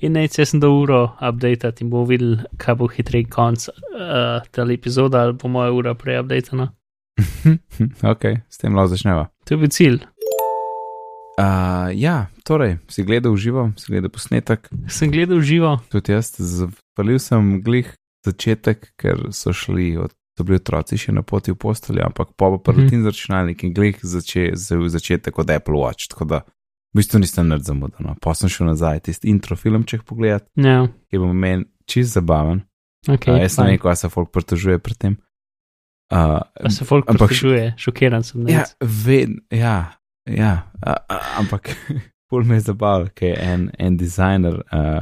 In nec, jaz sem do uro update in bomo videli, kaj bo hitrej konc uh, tega epizoda, ali bo moja ura prej updatena. ok, s tem lahko začneva. To je bil cilj. Uh, ja, torej, si gledal živo, si gledal posnetek. Sem gledal živo. Tudi jaz, zvalil sem glih začetek, ker so šli od. So bili otroci še na poti v posteljo, ampak pa bo prvi mm -hmm. računalnik in glih zače, začetek od Apple Watch. Tako da v bistvu nisem nerd zamudil. No. Pa sem šel nazaj tisti intro filmček pogledat, Ja, ki bo meni čist zabaven. okay, uh, jaz sem rekel, da se folk pritožuje pri tem. Uh, A se folk ampak pritožuje, šokiran sem. Ja, ved, ja, ja a, a, ampak pol me je zabaval, ker je en, en dizajner uh,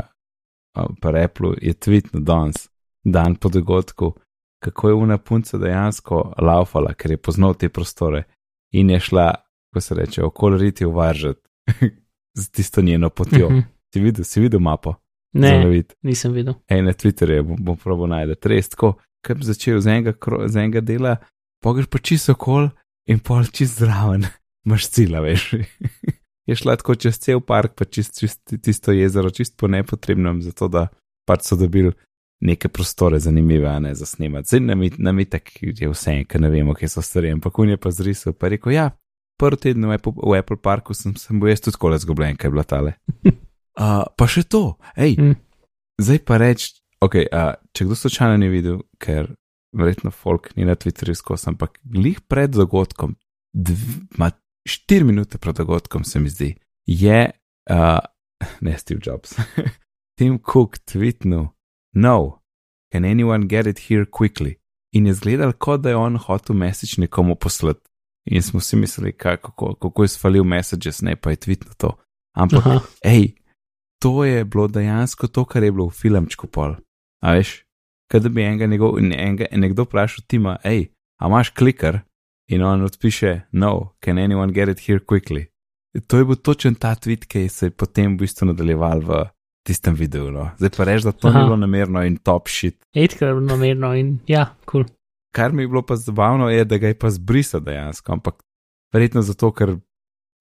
uh, pa Apple je tweetno danes, dan po dogodku, kako je una punca dejansko laufala, ker je poznal te prostore in je šla, ko se reče, okoli riti uvaržati z tisto njeno potjo. Mhm. Si videl, si videl mapo? Ne, Zemljevid. nisem videl. Ej, na Twitterju bom, bom probo najti. Res tako, ker bi začel z enega, z enega dela, pogreš pa čisto okol in pol čist zraven, imaš cila, veš. je šla tako čez cel park, pa čist, čist tisto jezero, čist po nepotrebnem, zato da pač so dobili neke prostore zanimive, ne za snemati. Zdaj nam je- nam je tako je vse, ker ne vemo, kje so stvari, ampak on je pa zrisal, pa rekel, ja, prvi teden v Apple, v Apple parku sem, sem bil jaz tudi tako zgubljen, ker je bila tale. Uh, pa še to, hej, Mm. Zdaj pa reči, okay, uh, če kdo slučajno ni videl, ker verjetno folk ni na Twitterju skozi, ampak glih pred dogodkom, dv, ma, štiri minute pred dogodkom, se mi zdi, je, uh, ne Steve Jobs, Tim Cook tweetnil, no, can anyone get it here quickly? In je zgledal, kot da je on hotel message nekomu poslati. In smo si mislili, kaj, kako, kako je svalil messages, ne pa je tweetno to. Ampak Aha. Ej, to je bilo dejansko to, kar je bilo v filmčku pol. A veš, kaj da bi enega, njegov, enega nekdo vprašal Tima, hej, a imaš kliker? In on odpiše, no, can anyone get it here quickly? To je bil točen ta tweet, ki se je potem v bistvu nadaljeval v tistem videu. No. Zdaj pa reči, da to Aha. ni bilo namerno in top shit. Etkrat namerno in ja, kul. Cool. Kar mi je bilo pa zabavno, je, da ga je pa zbrisal dejansko, ampak verjetno zato, ker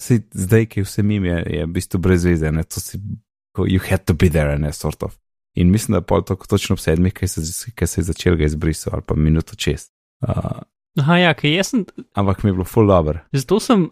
si zdaj, ki je vse mim, je, je v bistvu brez veze, ne, to si, you had to be there, ne, sort of. In mislim, da pol to točno ob sedmih, ki se, ki se je začel ga izbrisal, ali pa minuto čez. Uh, Aha, ja, ker jaz sem, ampak mi je bilo full dobro. zato sem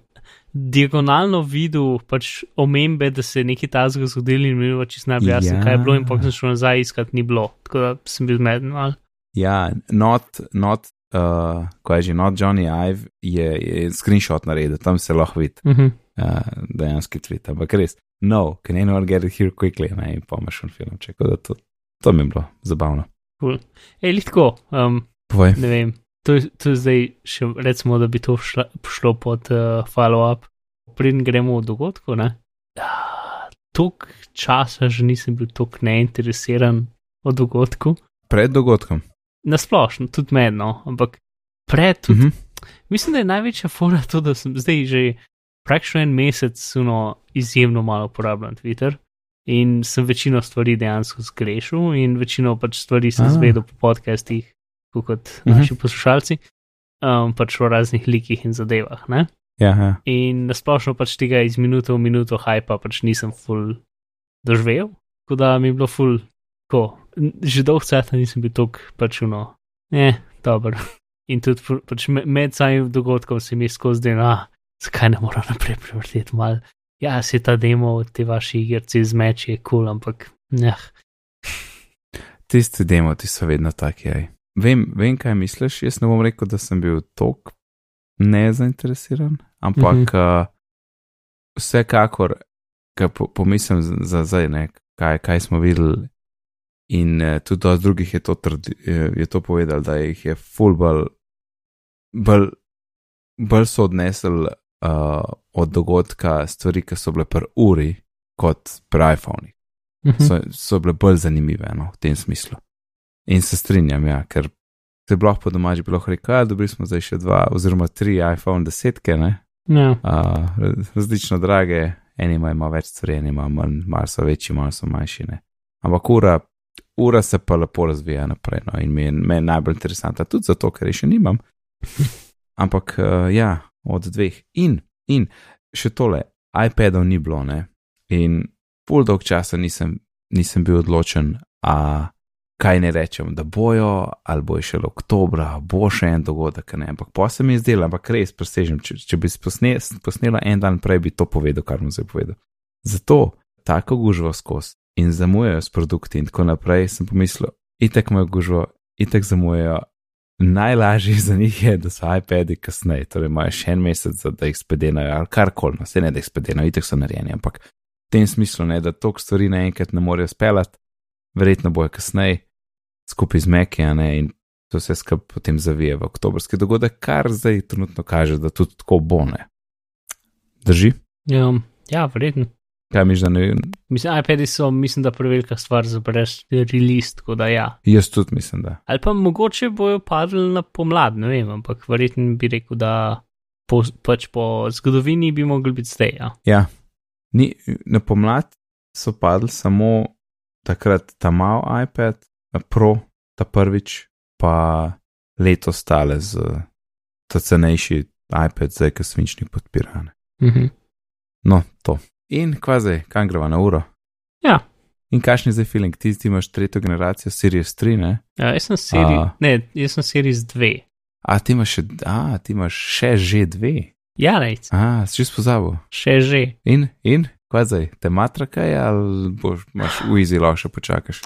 diagonalno videl pač omembe, da se je nekaj tazga zgodilo in mi je bilo čisto najbolj jasno, Ja. kaj je bilo in pa sem šel nazaj iskat, ni bilo. Tako da sem bil zmeden mal. Ja, not, not, uh, ko je že not Johnny Ive, je, je screenshot naredil, tam se lahko vidi. Uh -huh. uh, dejanski tweet, ampak res, no, can anyone get it here quickly, ne, in pomaš v filmček, tako da to, to mi je bilo zabavno. cool. Ej, litko, um, Povej. ne vem. To, je- to je zdaj še, recimo, da bi to šla, šlo pod uh, follow-up. Preden gremo v dogodku, ne. Ah, Tok časa že nisem bil tako neinteresiran o dogodku. Pred dogodkom. Nasplošno, tudi medno, ampak pred, tudi, Mhm. uh -huh. mislim, da je največja fora to, da sem zdaj že praktično en mesec uno, izjemno malo uporabljam Twitter in sem večino stvari dejansko zgrešil in večino pač stvari sem Ah. zvedel po podcastih, kot Mhm. naši poslušalci, um, pač o raznih likih in zadevah. Ne? Ja, ja. In nasplošno pač tega iz minute v minuto hajpa pač nisem full doživel, tako da mi je bilo full, ko že dolg cajt nisem bil tako pač uno, ne, dobro. In tudi pač me- med samim dogodkom se mi skozi den, ah, zakaj ne moram naprej prevrteti mal. Ja, se ta demo od te vaše igrice z meči je kul, cool, ampak ne. Tisti demo, ti so vedno taki. Aj. Vem, vem, kaj misliš. Jaz ne bom rekel, da sem bil tok nezainteresiran, ampak Mhm. -huh. uh, vsekakor, ko po, pomislim za- za zdaj, kaj, kaj smo videli. In uh, tudi dosti drugih je to, trdi, je, je to povedal, da jih je full bolj, bolj, so odnesli uh, od dogodka stvari, ki so bile pri uri, kot pri iPhonu Mhm. so, so bile bolj zanimive no, v tem smislu. In se strinjam, ja, ker se bilo po domači bilo rekel, da dobili smo zdaj še dva oziroma tri iPhone desetke, ne, Ja, uh, različno drage, eni imajo malo več stvari, eni imajo manj, malo so večji, malo so manjši. Ne. Ampak ura, ura se pa lepo razvija naprej, no, in mi je, me je najbolj interesantna, tudi zato, ker je še nimam. Ampak uh, ja, od dveh. In, in še tole, iPadov ni bilo, ne. In pol dolg časa nisem nisem bil odločen, a kaj ne rečem, da bojo, ali bo še oktobra, bo še en dogodek, ne. Ampak pa se mi je zdelo, ampak res presežem, če, če bi posne, posnela en dan prej, bi to povedal, kar mu zdaj povedal. Zato tako gužvo skozi in zamujajo s produkti in tako naprej, sem pomislil, itek imajo gužvo, itek zamujajo. Najlažje za njih je, da so iPadi kasneje, torej imajo še en mesec, da jih spedenajo ali karkoli, no, se ne da jih spedenajo, itek so narejeni, ampak v tem smislu ne, da toliko stvari naenkrat ne morejo speljati, verjetno bojo kasneje, skupaj z Mekija in to se skupaj potem zavije v oktobrski dogodek, kar zdaj trenutno kaže, da tudi tako bo ne. Drži? Ja, ja verjetno. Kaj miš, da ne vem? Mislim, iPadi so, mislim, da prevelika stvar za brez release, tako da ja. Jaz tudi mislim, da. Ali pa mogoče bojo padli na pomlad, ne vem, ampak verjetno bi rekel, da po, pač po zgodovini bi mogli biti zdaj. Ja. ja. Ni, na pomlad so padli samo takrat ta mal iPad, Pro, ta prvič, pa letos stale z ta cenejši iPad, zdaj ki svinčnik podpirane. Mhm. No, to. In kva zdaj, kam greva na uro? Ja. In kakšni zdaj feeling? Ti, ti imaš tretjo generacijo Series 3, ne? Ja, jaz sem Series, A. ne, jaz sem Series 2. A ti imaš še, a ti imaš še že dve. Ja, rejc, A, si že spozabil. še že. In, in, kva zdaj, te matra kaj ali boš, imaš v easy lahko še počakaš?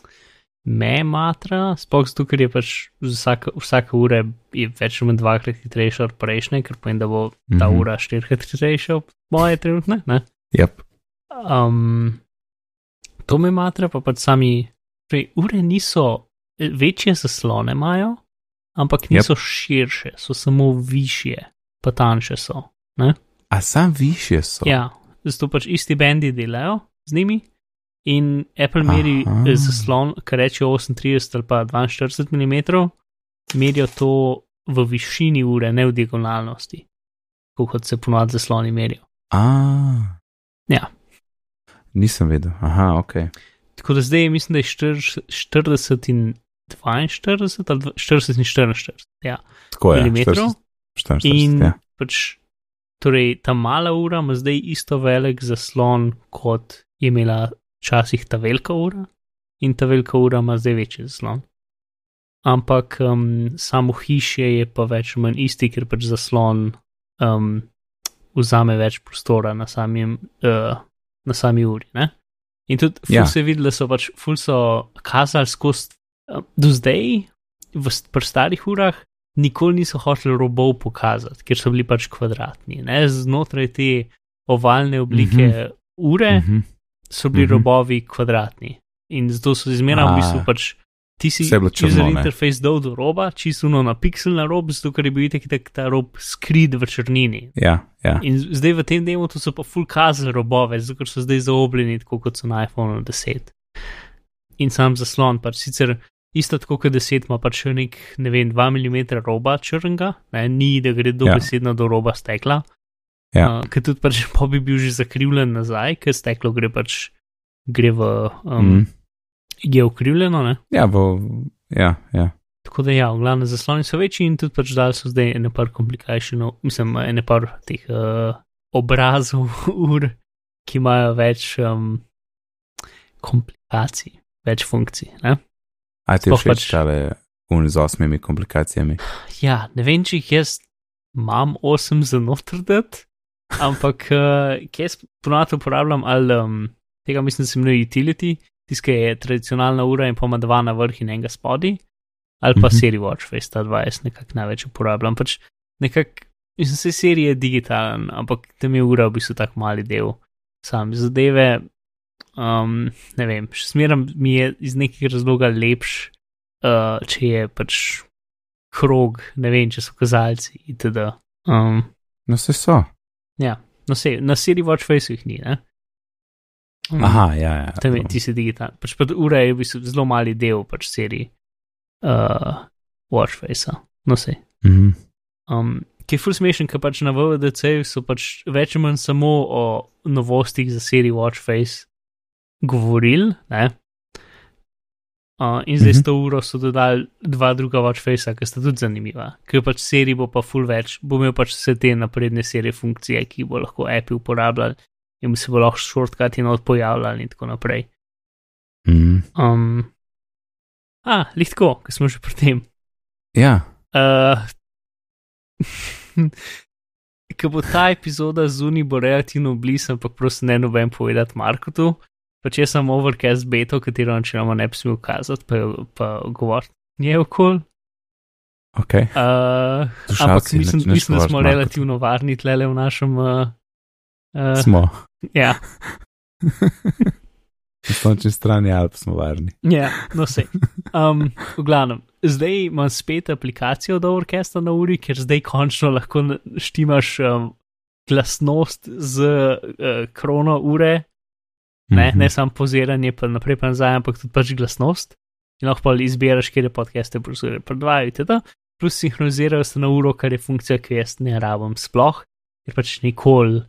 Me matra, sploh zato, ker je pač vsaka, vsaka ura je več ali manj dvakrat hitrejša od prejšnje, ker pomeni, da bo ta Mhm. ura štirikrat hitrejša od moje trenutne, ne? Yep. Um, to me matra, pa pač sami, prej, ure niso, večje zaslone imajo, ampak niso yep. širše, so samo višje, pa tanjše so. A sam više so? Ja, zato pač isti bendi delajo z njimi. In Apple meri Aha. eh, zaslon, kar reče 38 ali pa 42 mm, merijo to v višini ure, ne v diagonalnosti, kot se ponovadi zasloni merijo. A. Ja. Nisem vedel. Aha, ok. Tako da zdaj mislim, da je 40 40 in 42 ali dva- 40 in 44. Ja, Tako je. milimetrov. 44, In ja. pač, torej, ta mala ura ima zdaj isto velik zaslon, kot je imela včasih ta velika ura, in ta velika ura ima zdaj večji zaslon. Ampak um, samo hišje je pa več ali manj isti, ker pač zaslon um, vzame več prostora na, samim, uh, na sami uri. Ne? In tudi ful Ja. se je videlo, da so pač ful so kazali skozi uh, do zdaj, v st- pri starih urah, nikoli niso hoteli robov pokazati, ker so bili pač kvadratni. Ne? Znotraj te ovalne oblike mm -hmm. ure Mhm. so bili mm. -hmm. robovi kvadratni. In zato so izmerno v bistvu pač. Ti si user interface dal do roba, čisto na pixel na rob, zato ker je bil itek itek ta rob skrit v črnini. Ja, ja. In zdaj v tem delu so pa full kazali robove, zato ker so zdaj zaobljeni, tako kot so na iPhonu 10. In sam zaslon, pač sicer isto tako kot 10 ima pač še nek, ne vem, 2 mm roba črnga, ne, ni da gre dobesedno ja. do roba stekla. Ja. Uh, ker tudi pač pa bi bil že zakrivljen nazaj, ker steklo gre pač gre v, um, mm. Je ukrivljeno, ne. Ja, bo, ja, ja. Tako da ja, v glavnem zasloni so večji in tudi pač dal so zdaj ene par komplikacijov, mislim, ene par teh uh, obrazov ur, ki imajo več um, komplikacij, več funkcij. Ne? A ti všeč pač- tale un z osmimi komplikacijami? Ja, ne vem, če jih jaz imam osem za notrdat, ampak uh, kje jaz ponovadi uporabljam ali um, tega mislim, da se imenuje utility, tiskaj je tradicionalna ura in ima dva na vrh in enega spodaj, ali pa mm. -hmm. Siri Watch Face, ta dva jaz nekako največ uporabljam. Pač nekako, mislim, se Siri je digitalen, ampak tam je ura v bistvu tak mali del sam zadeve. Um, ne vem, še smeram mi je iz nekega razloga lepš, uh, če je pač krog, ne vem, če so kazalci itd. Um, No, se so. no, se, na Siri Watch Face jih ni, ne? Um, Aha, ja, ja. Tam ti si digitalni. Pač pa ura je v bistvu zelo mali del pač seriji uh, Watch Face. No, se. Mhm. Um, ki je ful smešen, ker pač na VDC so pač več ali manj samo o novostih za seriji Watch Face govorili, ne? Uh, in zdaj Mhm. s to uro so dodali dva druga Watch Face, ki sta tudi zanimiva. Ker pač seriji bo pa ful več, bo imel pač vse te napredne serije funkcije, ki bo lahko Apple uporabljali bi se bo lahko shortcuti not pojavljali in tako naprej. Mm. Um, a, lihtko, ko smo že pri tem. Ja, Uh, Ko bo ta epizoda zunaj, bo relativno blizu, ampak prosim, ne novem povedati Markotu. Pa če sem overcast beto, katero načeloma ne bi smel kazati, pa, pa govoriti nje okol. ok. Uh, Slušalci, ampak mislim, ne- ne mislim, da smo relativno varni tlele v našem. Uh, uh, Smo. Ja, Na sončni strani Alp smo varni. ja, no se. Um, v glavnem, zdaj imam spet aplikacijo od Overcasta na uri, ker zdaj končno lahko štimaš um, glasnost z uh, krono ure, ne, Mhm. ne samo poziranje, pa naprej pa nazaj, ampak tudi pač glasnost. In lahko pa izbiraš, kje podcaste predvajajo, itd. Plus sinhronizirajo se na uro, kar je funkcija, ki jo jaz ne rabim sploh, ker pač nikoli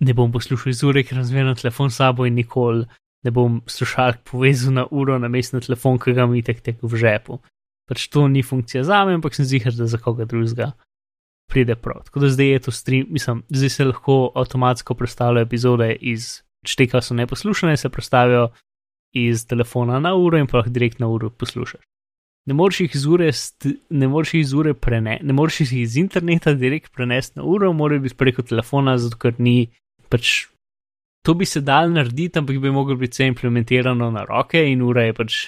ne bom poslušal iz ure, ker razvijam telefon s sabo in nikoli ne bom slušalk povezal na uro na mest na telefon, ki ga mi tek tek v žepu. Pač to ni funkcija za me, ampak sem zihar, da za koga drugega pride prav. Tako da zdaj je to stream, mislim, zdaj se lahko avtomatsko predstavljajo epizode iz šteka so neposlušane, se predstavijo iz telefona na uro in pa lahko direkt na uro poslušaš. Ne moreš jih iz ure, ne moreš jih iz ure prenesti, ne moreš jih iz interneta direkt prenesti na uro, morajo biti preko telefona, zato ker ni pač. To bi se dal narediti, ampak bi moglo biti vse implementirano na roke in ura je pač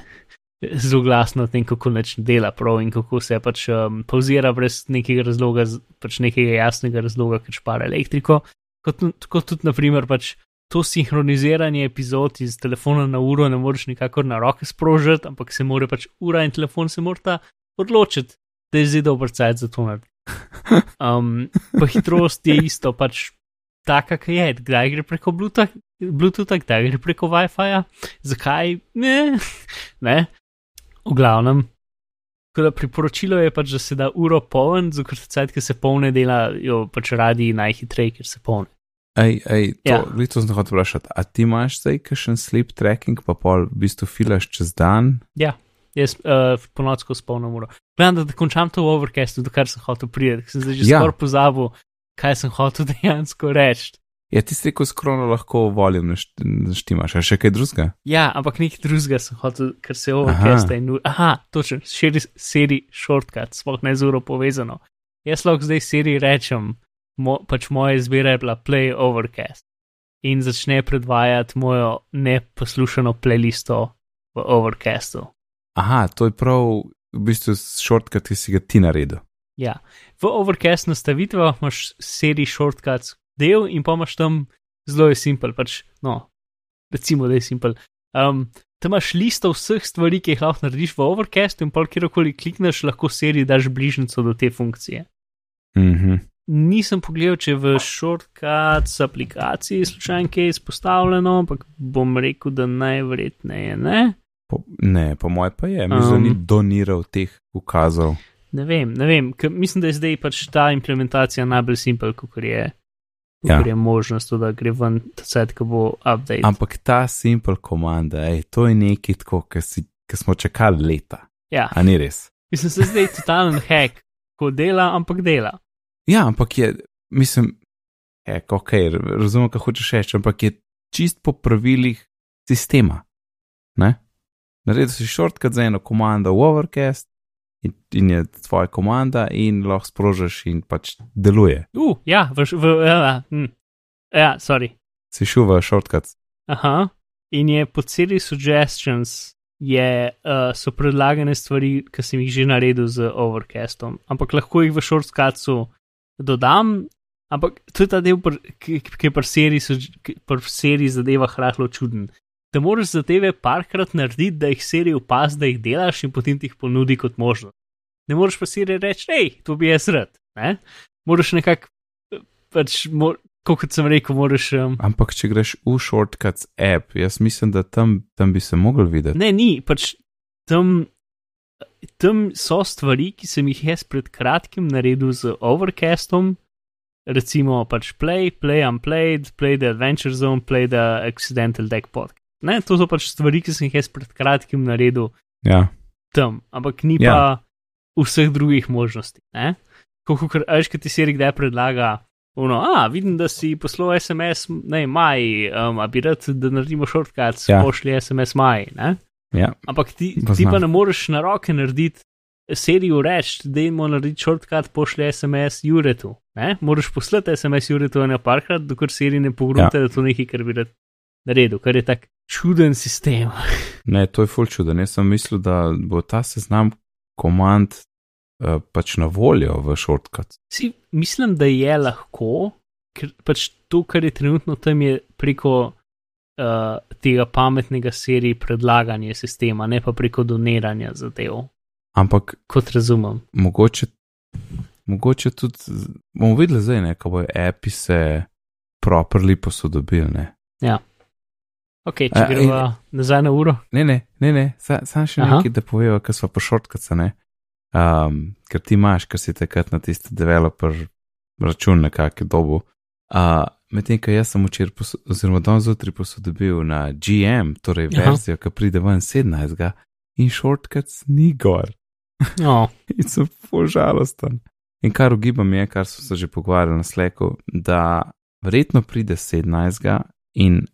zelo glasna o tem, kako neč ne dela prav in kako se pač um, pauzira brez nekega razloga, pač nekega jasnega razloga, ker špara elektriko. Kot, kot tudi, naprimer, pač to sinhroniziranje epizod iz telefona na uro ne moreš nikakor na roke sprožiti, ampak se mora pač ura in telefon se morata odločiti, da je zdaj dober cajt za to narediti. Um, pa hitrost je isto, pač taka, ki je, kdaj gre preko Bluetooth- Bluetootha, kdaj gre preko WiFi-ja, zakaj ne, ne, v glavnem. Tako da priporočilo je pač, da se da uro poln, zato se cajt, ki se polne delajo pač radi najhitreje, ker se polne. Ej, ej, to, Ja. ja. to sem hotel vprašati. A ti imaš zdaj kakšen sleep tracking, pa pol v bistvu filaš čez dan? Jaz uh, ponoči spolno uro. Gledam, da, da končam to v overcastu, do kar sem hotel priti, ker sem zdaj že Ja. skoraj pozabil, kaj sem hotel dejansko reči. Ja, ti si rekel, skrono lahko volim naštimaš, a še kaj drugega? Ja, ampak nekaj drugega sem hotel, ker se overcasta in ura. Aha, točno, širi seri shortcut, sploh ne z uro povezano. Jaz lahko zdaj seri rečem, mo, pač moja izbira je bila play overcast in začne predvajati mojo neposlušano playlisto v overcastu. Aha, to je prav v bistvu shortcut, ki si ga ti naredil. Ja, v overcast nastavitvah imaš serij shortcuts del in pa imaš tam zelo je simpel, pač, no, recimo, da je simpel. Um, tam imaš listo vseh stvari, ki jih lahko narediš v overcastu in pa kjerkoli klikneš, lahko seriji daš bližnjico do te funkcije. Mhm. Nisem pogledal, če je v shortcuts aplikaciji slučajno kaj izpostavljeno, ampak bom rekel, da najverjetneje ne. Po, ne, po mojem pa je, mislim, um, da ni Um. doniral teh ukazov. Ne vem, ne vem, mislim, da je zdaj pač ta implementacija najbolj simpel, kot je, Ja. je možnost, da gre ven set, ko bo update. Ampak ta simple komanda, ej, to je nekaj tako, ki smo čakali leta. ja, A ni res? mislim, je zdaj totalen hack, ko dela, ampak dela. Ja, ampak je, mislim, hek, ok, razumem, kaj hočeš reči, ampak je čist po pravilih sistema. Ne? Naredil si shortcut za eno komando v Overcast in, in je tvoja komanda in lahko sprožiš in pač deluje. Uh, ja, v, v, ja, hm. ja, sorry. Si šel v shortcut. Aha. In je po celi suggestions je, uh, so predlagane stvari, ki sem jih že naredil z overcastom, ampak lahko jih v shortcutsu dodam. Ampak to je ta del, ki je pri seriji zadeva hrahlo čuden. Da moraš zadeve parkrat narediti, da jih seriji opaz, da jih delaš in potem ti jih ponudi kot možnost. Ne moreš pa seriji reči, hej, to bi jaz rad. Ne? Moraš nekako, pač, mor, kot sem rekel, moraš. Um, Ampak če greš v shortcuts app, jaz mislim, da tam, tam bi se mogel videti. Ne, ni, pač tam, tam so stvari, ki sem jih jaz pred kratkim naredil z Overcastom, recimo pač Play, Play Unplayed, Play the Adventure Zone, Play the Accidental Deck Podcast. Ne, to so pač stvari, ki sem jih jaz pred kratkim naredil Ja, tam, ampak ni Ja. pa vseh drugih možnosti. Ne? Kot kar ki ti seri kdaj predlaga, Uno, a, vidim, da si poslal SMS, ne, maj, um, a bi rad, da naredimo shortcut, Ja. pošlji SMS maj, ne? Ja, Ampak ti, Poznam. ti pa ne moreš na roke narediti serijo reči, da jim narediti shortcut, pošlji SMS Juretu. Ne? Moraš poslati SMS Juretu eno parkrat, dokler serij ne pogrunte, ja. da to nekaj, kar bi rad naredil, kar je tak čuden sistem. ne, to je ful čuden. Jaz sem mislil, da bo ta seznam komand uh, pač na voljo v shortcut. Si, mislim, da je lahko, ker pač to, kar je trenutno tam, je preko uh, tega pametnega seriji predlaganja sistema, ne pa preko doniranja zadev, Ampak kot razumem. mogoče, mogoče tudi bomo videli zdaj, ne, ko bojo api se properly posodobili. Ne, Ok, če A, gremo in- nazaj na uro. ne, ne, ne, ne sam sa še Aha. nekaj, da povejo, ker smo po shortcuts, ne. Um, ker ti imaš, ker si takrat na tisti developer račun nekako dobu. Uh, Medtem, ko jaz sem včeraj, oziroma danes zjutraj posodobil na GM, torej Aha. verzijo, ki pride ven 17. in shortcuts ni gor. No, In sem požalosten. In kar ugibam je, kar smo se že pogovarjali na sleku, da verjetno pride 17. in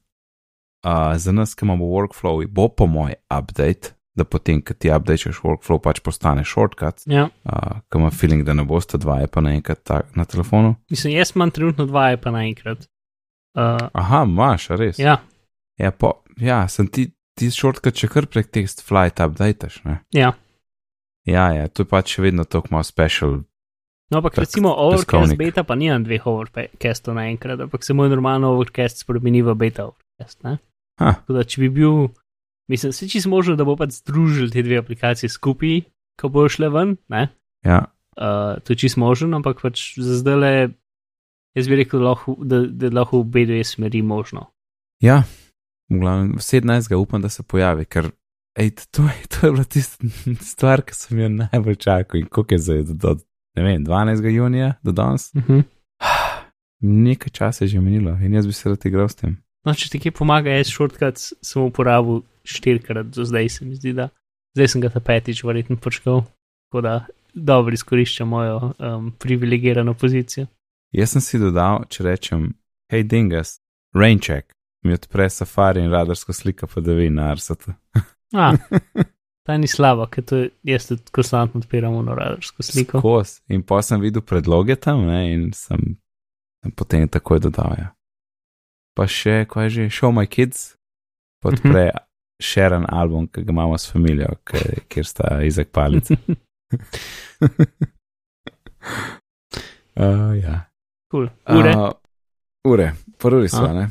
uh, za nas, ki imamo workflow, bo po moj update, da potem, ko ti updateš workflow, pač postane shortcut, ja. uh, ki ima feeling, da ne boste dva, je pa naenkrat tak na telefonu. Mislim, jaz imam trenutno dva, pa naenkrat. Uh, Aha, imaš, res. ja, ja, po, ja sem ti, ti shortcut še kar prek text flight updateš, ne? ja. Ja, ja, to je pač še vedno tako malo special. No, ampak recimo Overcast beta pa nimam dveh Overcastov naenkrat, ampak se moj normalno Overcast spremeni v beta Overcast. Ne? Ha, Tako da, če bi bil, mislim, se čisto možno, da bo pač združil te dve aplikacije skupaj, ko bo šle ven, ne? ja, Uh, to je čisto možno, ampak pač za zdaj le, jaz bi rekel, lahko, da, da je lahko v obe dve smeri možno. Ja, v glavnem, 17. upam, da se pojavi, ker ej, to, je, to je bila tista stvar, ki sem jo najbolj čakal in koliko je zdaj, do, do, ne vem, 12. junija do danes. Uh -huh. Nekaj časa je že minilo in jaz bi se rad igral s tem. No, če ti kaj pomaga, jaz shortcut sem uporabil štirikrat do zdaj, se mi zdi, da zdaj sem ga ta petič verjetno počkal, tako da dobro izkoriščam mojo um, privilegirano pozicijo. Jaz sem si dodal, če rečem, hej, dingas, raincheck, mi odpre safari in radarsko slika podavi na arsatu. A, ta ni slaba, ker to je, jaz tudi konstantno odpiram ono radarsko sliko. Skos. In pa sem videl predloge tam ne, in sem, sem potem takoj dodal. Ja. Pa še, kaj je že, Show My Kids, podpre uh -huh. Sharon album, ki ga imamo s familijo, kjer sta Izak Palic. uh, ja. Cool. Ure. Uh, ure, prvi so, A. ne.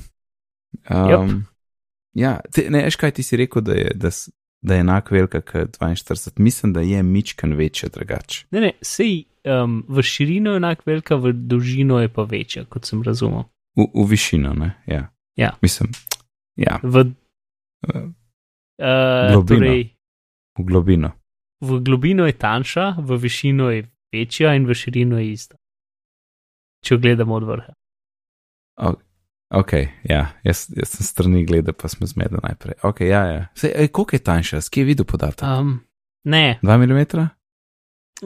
Um, ja, te, ne, veš kaj ti si rekel, da je, da, da je enak velika kot 42. Mislim, da je mičkan večja drugače. Ne, ne, sej um, v širino je enak velika, v dolžino je pa večja, kot sem razumel. V, v višino, ne? Ja. Ja. Mislim, ja, V, uh, Globino. torej, v globino. v globino je tanjša, v višino je večja in v širino je ista. Če jo gledamo od vrha. Ok, ja, jaz, jaz sem strani gledal, pa smo zmedeni najprej. Ok, ja, ja. Sej, ej, koliko je tanjša, skje je videl podatek? Um, ne, 2 mm?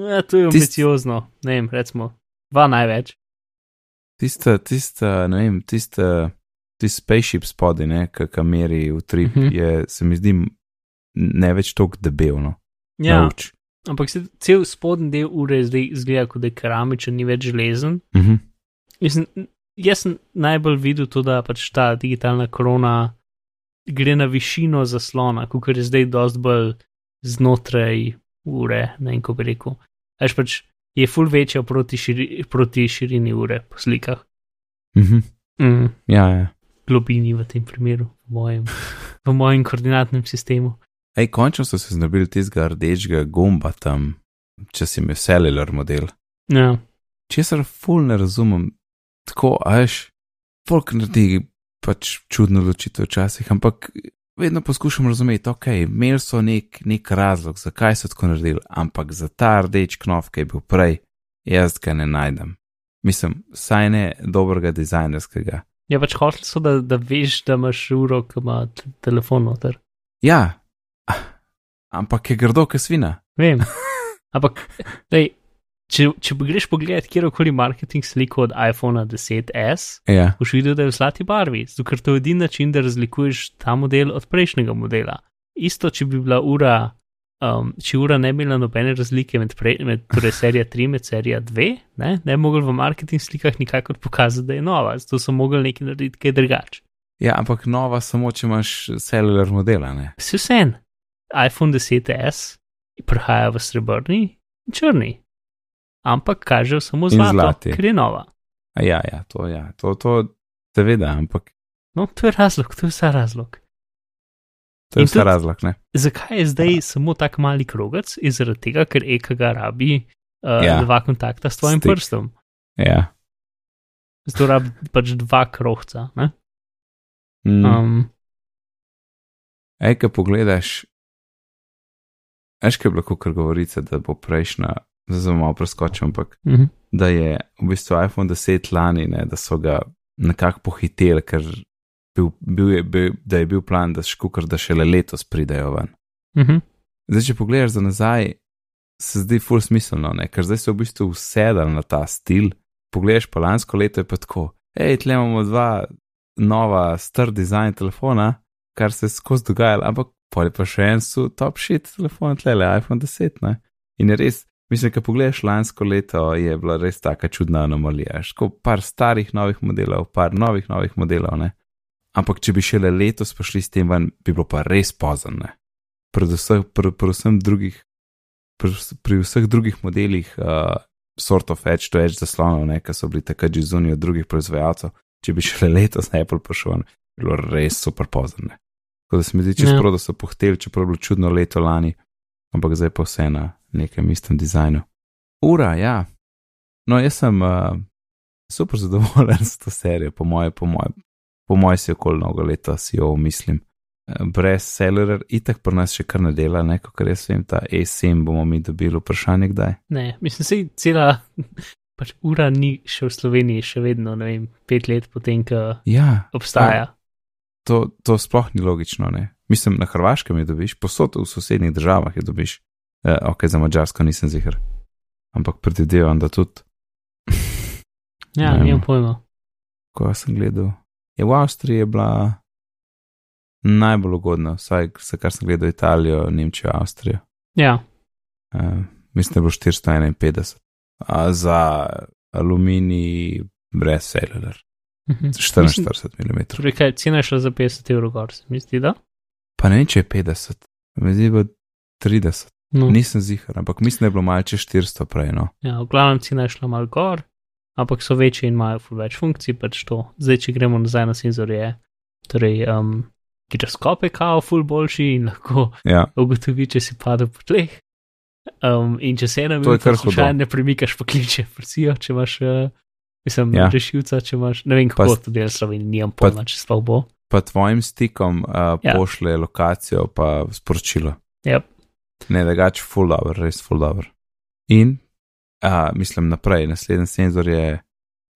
ja, to je Tist- ambiciozno, ne vem, recimo, dva največ. Tista, tista, ne vem, tista, tisti spaceship spodaj, ne, ki meri v trip, uh Mhm. -huh. je, se mi zdi, ne več tako debelno. Ja, Nauč. ampak se, cel spodnji del ure zdaj izgleda, kot da je keramičen, ni več železen. Uh -huh. Mislim, jaz sem najbolj videl to, da pač ta digitalna korona gre na višino zaslona, kot je zdaj dosti bolj znotraj ure, ne vem, kako bi rekel. Až pač je ful večja proti, širi, proti širini ure po slikah. -huh. Mm, Ja, ja. globini v tem primeru, v mojem, v mojem koordinatnem sistemu. Ej, končno so se znabili tistega rdečega gumba tam, če si imel cellular model. Ja, Česar ful ne razumem, tako ajš, folk naredi pač čudno odločitev včasih, ampak vedno poskušam razumeti, ok, imeli so nek, nek razlog, zakaj so tako naredili, ampak za ta rdeč knov, ki je bil prej, jaz ga ne najdem. Mislim, saj ne dobrega dizajnerskega. ja pač hotel so, da, da veš, da imaš uro, ki ima telefon noter. Ja, ampak je grdo, kot svina. Vem. Ampak, dej, če, če greš pogledat kjerkoli marketing sliko od iPhona 10s, Ja, boš videl, da je v zlati barvi, zato ker to je edini način, da razlikuješ ta model od prejšnjega modela. Isto, če bi bila ura, um, če ura ne bi imela nobene razlike med, pre, med torej serija 3 in serija 2, ne, ne bi mogli v marketing slikah nikakor pokazati, da je nova, zato so mogli nekaj narediti kaj drugače. ja, ampak nova samo, če imaš celular modela, ne. Vse vsem, iPhone 10s prihaja v srebrni in črni, ampak kaže samo In zlato, zlati. ker je nova. A ja, ja, to, ja, to, to, seveda, ampak No, to je razlog, to je vsa razlog. to je tudi- razlog, ne. Zakaj je zdaj samo tak mali krogec? Je zaradi tega, ker EKG rabi uh, Ja. ja. dva kontakta s tvojim Stik. prstom. Ja. Zato rabi pač dva krogca. ne? Mm. Um, Ej, ko pogledaš, veš, kaj je bilo, kar govorice, da bo prejšnja, zdaj zelo malo preskočil, ampak uh -huh. da je v bistvu iPhone 10 lani, ne, da so ga nekako pohiteli, ker bil, bil je, bil, da je bil plan, da škukar, da šele letos pridejo ven. Uh -huh. Zdaj, če pogledaš za nazaj, se zdi full smiselno, ne? ker zdaj so v bistvu usedali na ta stil. Pogledaš pa lansko leto je pa tako, hej, tle imamo dva nova, star dizajn telefona, kar se je skozi dogajalo, ampak pol je pa še en su top shit telefon, tle le iPhone 10, ne. In je res, mislim, ko pogledaš lansko leto, je bila res taka čudna anomalija. Ško par starih novih modelov, par novih novih modelov, ne. Ampak če bi šele letos prišli s tem ven, bi bilo pa res pozno, ne predvsem, pr, predvsem drugih, pri, pri vseh drugih modelih, uh, sort of edge to edge zaslonov, ne, ki so bili takrat že zunaj od drugih proizvajalcev, če bi šele letos Apple prišel, ne, bi bilo res super pozno. Tako da se mi zdi čisto Ja. prav, da so pohteli, čeprav je bilo čudno leto lani, ampak zdaj pa vse na nekem istem dizajnu. Ura, ja. No, jaz sem uh, super zadovoljen s to serijo, po moje, po moje, po moje si okoli mnogo leta si jo mislim brez Celerar, itak pri nas še kar ne dela, ne, kot jaz vem, ta A7 bomo mi dobili vprašanje kdaj. Ne, mislim, se cela pač ura ni še v Sloveniji, še vedno, ne vem, pet let potem, ko Ja, obstaja. to, to sploh ni logično, ne. Mislim, na Hrvaškem je dobiš, posod v sosednjih državah je dobiš. Eh, ok, za Mačarsko nisem zihar. Ampak predvidevam, da tudi, Ja, no. pojma. ko sem gledal, je v Avstriji je bila najbolj ugodna, vsaj se kar sem gledal Italijo, Nemčijo, Avstrijo. Ja, Uh, mislim, da je bilo 451. A za aluminij brez celular. mhm. 44 mm. Torej, kaj, cena je šla za 50 evrov gor, se mi zdi, da? Pa ne če je 50, mi zdi pa 30. No, Nisem zihar, ampak mislim, da je bilo malce 400 prej. No. ja, v glavnem cena je šla mal gor, ampak so večje in imajo več funkcij, pač to. Zdaj, če gremo nazaj na senzorje, torej, um, giroskop je kao ful boljši in lahko Ja, ugotovi, če si padel po tleh. Um, in če se ena minuta slučajno ne premikaš, pokliče prsijo, če imaš, uh, mislim, Ja. ja. rešilca, če imaš, ne vem, Pa kako s- to dela Slovenija, nimam pa- pojma, če sploh bo. pa tvojim stikom uh, ja. Ja. pošle lokacijo, pa sporočilo. Yep. Ne, drugače, full dobro, res full dobro. In, uh, mislim, naprej, naslednji senzor je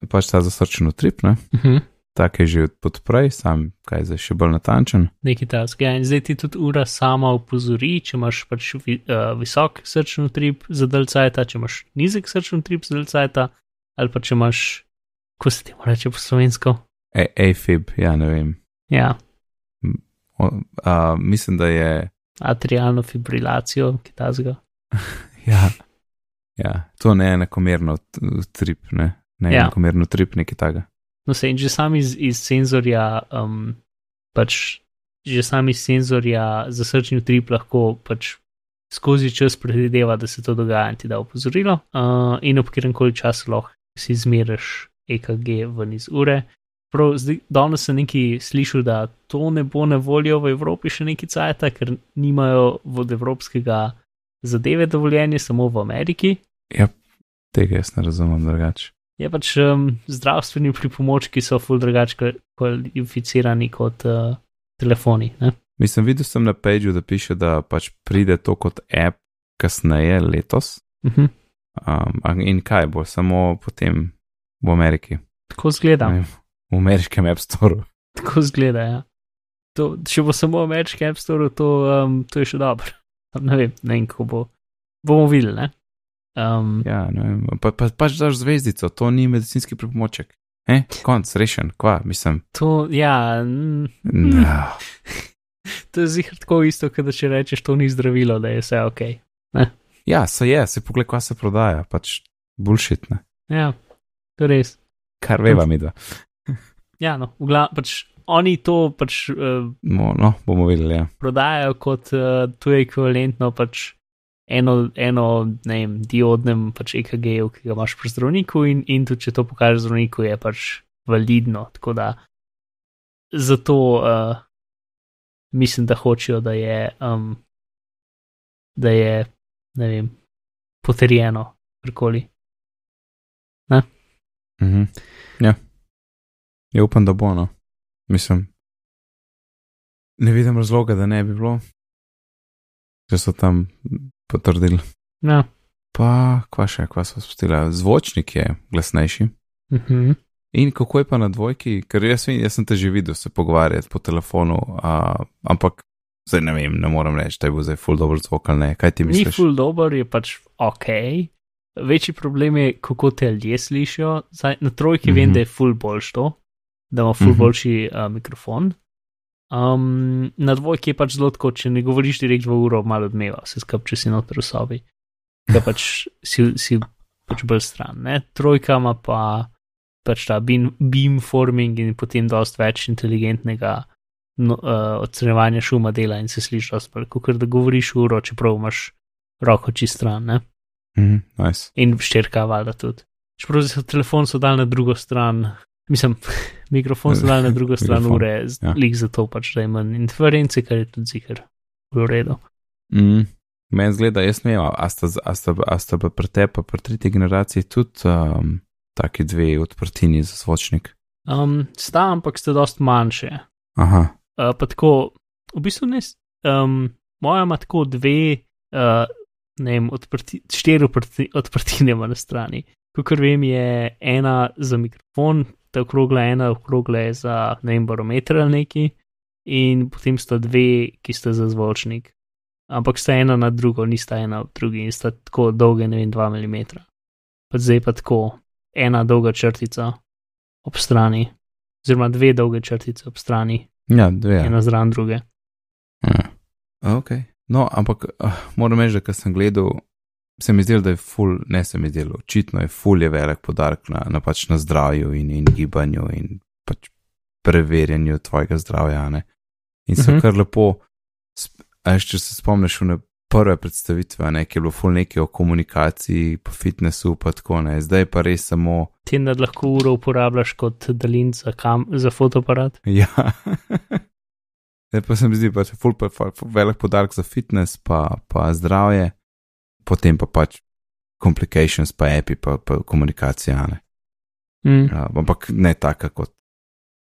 pač ta zasrčen utrip, ne? Uh -huh. tak je že od podprej, sam kaj zdaj še bolj natančen. Neki task. Ja, in zdaj ti tudi ura sama upozori, če imaš pač vi, uh, visok srčni utrip za del cajta, če imaš nizek srčni utrip za del cajta, ali pa če imaš, ko se temu reče po slovensko. A- AFib, ja, ne vem. Ja, O, uh, mislim, da je. Atrialno fibrilacijo, ki tazga. Ja, ja to ne je enakomerno utrip, ne, ne Ja. enakomerno utrip, nekaj takega. No, se in že sam iz, iz senzorja, um, pač že sam iz senzorja za srčni utrip lahko pač skozi čas predvideva, da se to dogaja in ti da opozorilo, uh, in ob katerem koli času lahko si izmeriš EKG ven iz ure. Prav, zdaj, danes sem nekaj slišal, da to ne bo na voljo v Evropi še neki cajt, ker nimajo od evropskega zadeve dovoljenje, samo v Ameriki. Ja, tega jaz ne razumem drugače. Je pač um, zdravstveni pripomočki so ful drugače kvalificirani kot uh, telefoni. Ne? Mislim, videl sem na pageu, da piše, da pač pride to kot app kasneje letos. Uh -huh. Um, in kaj bo, samo potem v Ameriki, Tako zgleda. Ne v ameriškem App Storeu. Tako zgleda. Ja. To, če bo samo v ameriškem App Store, to, um, to je še dobro. Ne vem, ne vem, kako bo. Bomo videli. Ne? Um, Ja, ne vem. Pa, pa, pač daš zvezdico, to ni medicinski pripomoček. Eh, konc, rešen, kva, mislim. to, ja, mm, No. to je zihar tako isto, kot da če rečeš, to ni zdravilo, da je vse ok. Ja, se je, se pogled, kva se prodaja, pač bullshit, ne. Ja, to je res. Kar veva mi dva. Ja, no, v glavu pač oni to pač uh, No, no, bomo videli, ja. prodajajo kot uh, to je ekvivalentno pač eno, eno ne vem, diodnem pač EKG-ju, ki ga imaš pri zdravniku in, in tudi če to pokažeš zdravniku, je pač validno. Tako da zato uh, mislim, da hočejo, da je, um, da je, ne vem, potrjeno, karkoli. Mhm. Ja. Ja, upam, da bo, no. Mislim, ne vidim razloga, da ne bi bilo, če so tam potrdili. Ja. Pa, kva še, kva so spustili, zvočnik je glasnejši. Mhm. In kako je pa na dvojki, ker jaz, jaz sem te že videl se pogovarjati po telefonu, a, ampak zdaj ne vem, ne morem reči, da je bil zdaj full dobro zvok ali ne. Kaj ti Ni misliš? full dober, je pač ok. Večji problem je, kako te ljudje slišijo. Zdaj, na trojki mm -hmm. vem, Mhm. da je full boljš to, da ima full mm Mhm. -hmm. boljši uh, mikrofon. Um, na dvojki je pač zelo tako, če ne govoriš direkt v uro, malo odmeva, se skrb, če si noter v sobi. Da pač si, si pač bolj stran. Ne? Trojka ima pa pač ta beam, beamforming in potem dost več inteligentnega no, uh, odstranjevanja šuma dela in se slišiš dost bolj, kot da govoriš v uro, čeprav imaš roko čist stran. Ne? Mhm, nice. in ščirka, valjda tudi. Čeprav so telefon so dal na drugo stran, mislim, mikrofon so dal na drugo stran ure, ja. lik za to pač, da ima interference, kar je tudi zikr. V redu. Mm. Meni zgleda, jaz ne vem, a sta, a sta, a sta pa pri tebi, pa pri tretji generaciji tudi um, taki dve odprtini za zvočnik. Um, sta, ampak ste dost manjše. Aha, Uh, pa tako, v bistvu ne, um, moja ima tako dve, uh, ne vem, odprti, štiri odprti, odprtine na strani. Kakor vem, je ena za mikrofon, ta okrogla, ena okrogla je za, ne vem, barometer ali neki, in potem sta dve, ki sta za zvočnik. Ampak sta ena na drugo, nista ena v drugi in sta tako dolge, ne vem, 2 mm. Pa zdaj pa tako, ena dolga črtica ob strani, oziroma dve dolge črtice ob strani, ja, dve. ja. Ena zraven druge. Ja. Ok. No, ampak uh, moram reči, da sem gledal, se mi zdelo, da je full, ne se mi zdelo, očitno je full je velik podarek na, na, pač na zdravju in, in gibanju in pač preverjanju tvojega zdravja. Ne? In so Mhm. kar lepo, sp- a veš, če se spomniš v prve predstavitve, ne, ki je bilo full nekaj o komunikaciji, po fitnessu, pa tako ne, zdaj pa res samo. Ti da lahko uro uporabljaš kot dalin za, kam, za fotoaparat. Ja. Zdaj pa se mi zdi, da je ful, ful, ful, velik podarek za fitness, pa, pa zdravje, potem pa pač complications, pa epi, pa, pa komunikacija. Ne. Mm. Ja, ampak ne taka, kot,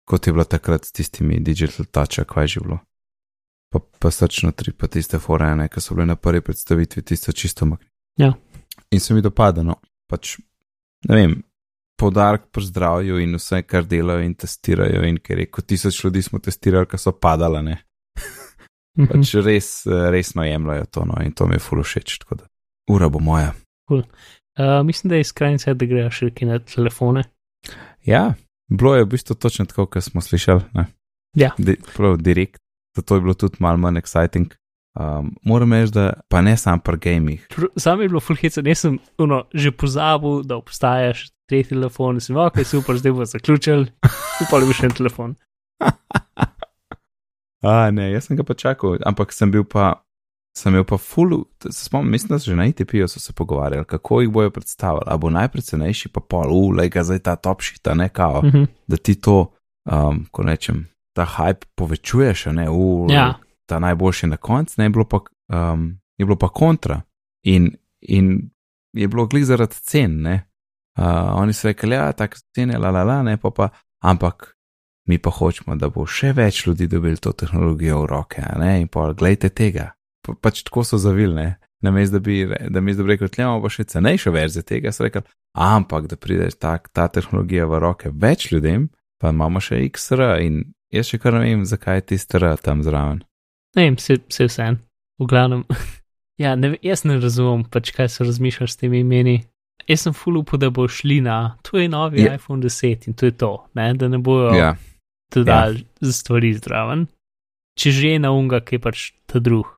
kot je bilo takrat s tistimi digital touch, kaj je že bilo. Pa, pa srčno tri, pa tiste forene, ki so bile na prvi predstavitvi, tiste čisto makni. Ja. In se mi dopada, no, pač ne vem. Podarek pri zdravju in vse, kar delajo in testirajo, in ker je kot tisoč ljudi smo testirali, ki so padala, ne. Mhm. Pač res, resno jemljajo to, no, in to mi je fulo všeč, tako da ura bo moja. Uh, mislim, da je skrajni cajt, da grejo še na telefone. Ja, bilo je v bistvu točno tako, kot smo slišali. Ne? Ja. Di, prav direkt, zato je bilo tudi malo manj exciting. Um, moram reči, da pa ne samo pri gamih. Sam je bilo fulhice, jaz sem uno, že pozabil, da obstajaš tretji telefon, sem ok, super, zdaj bo zaključil, upal bi še en telefon. A, ne, jaz sem ga pa čakal, ampak sem bil pa, sem imel pa full, se spomnim, mislim, da so že na ITP-ju so se pogovarjali, kako jih bojo predstavili. A bo najprej cenejši, pa pol, ulej ga zdaj ta top shit, a ne kao, Mhm. da ti to, um, ko rečem, ta hype povečuješ, ne, ulej. Ja, ta najboljši na koncu, ne je bilo pa, um, je bilo pa kontra. In, in je bilo glih zaradi cen, ne. Uh, oni so rekli, ja, tako cene, la la la, ne pa pa, ampak mi pa hočemo, da bo še več ljudi dobili to tehnologijo v roke, a ne, in pa gledajte tega. Pa, pač tako so zavili, ne. Namesto da bi, da bi rekel, tlemo pa še cenejšo verzijo tega, so rekli, ampak da pride ta, ta tehnologija v roke več ljudem, pa imamo še XR in jaz še kar ne vem, zakaj je tisti R tam zraven. ne vem, se, se vse en. V glavnem, Ja, ne, jaz ne razumem, pač kaj se razmišljaš s temi imeni. Jaz sem full upal, da bo šli na, to je novi Je- iPhone 10 in to je to, ne? da ne bojo Ja, dodali ja. stvari zdraven. Če že na unga, ki je pač ta drug,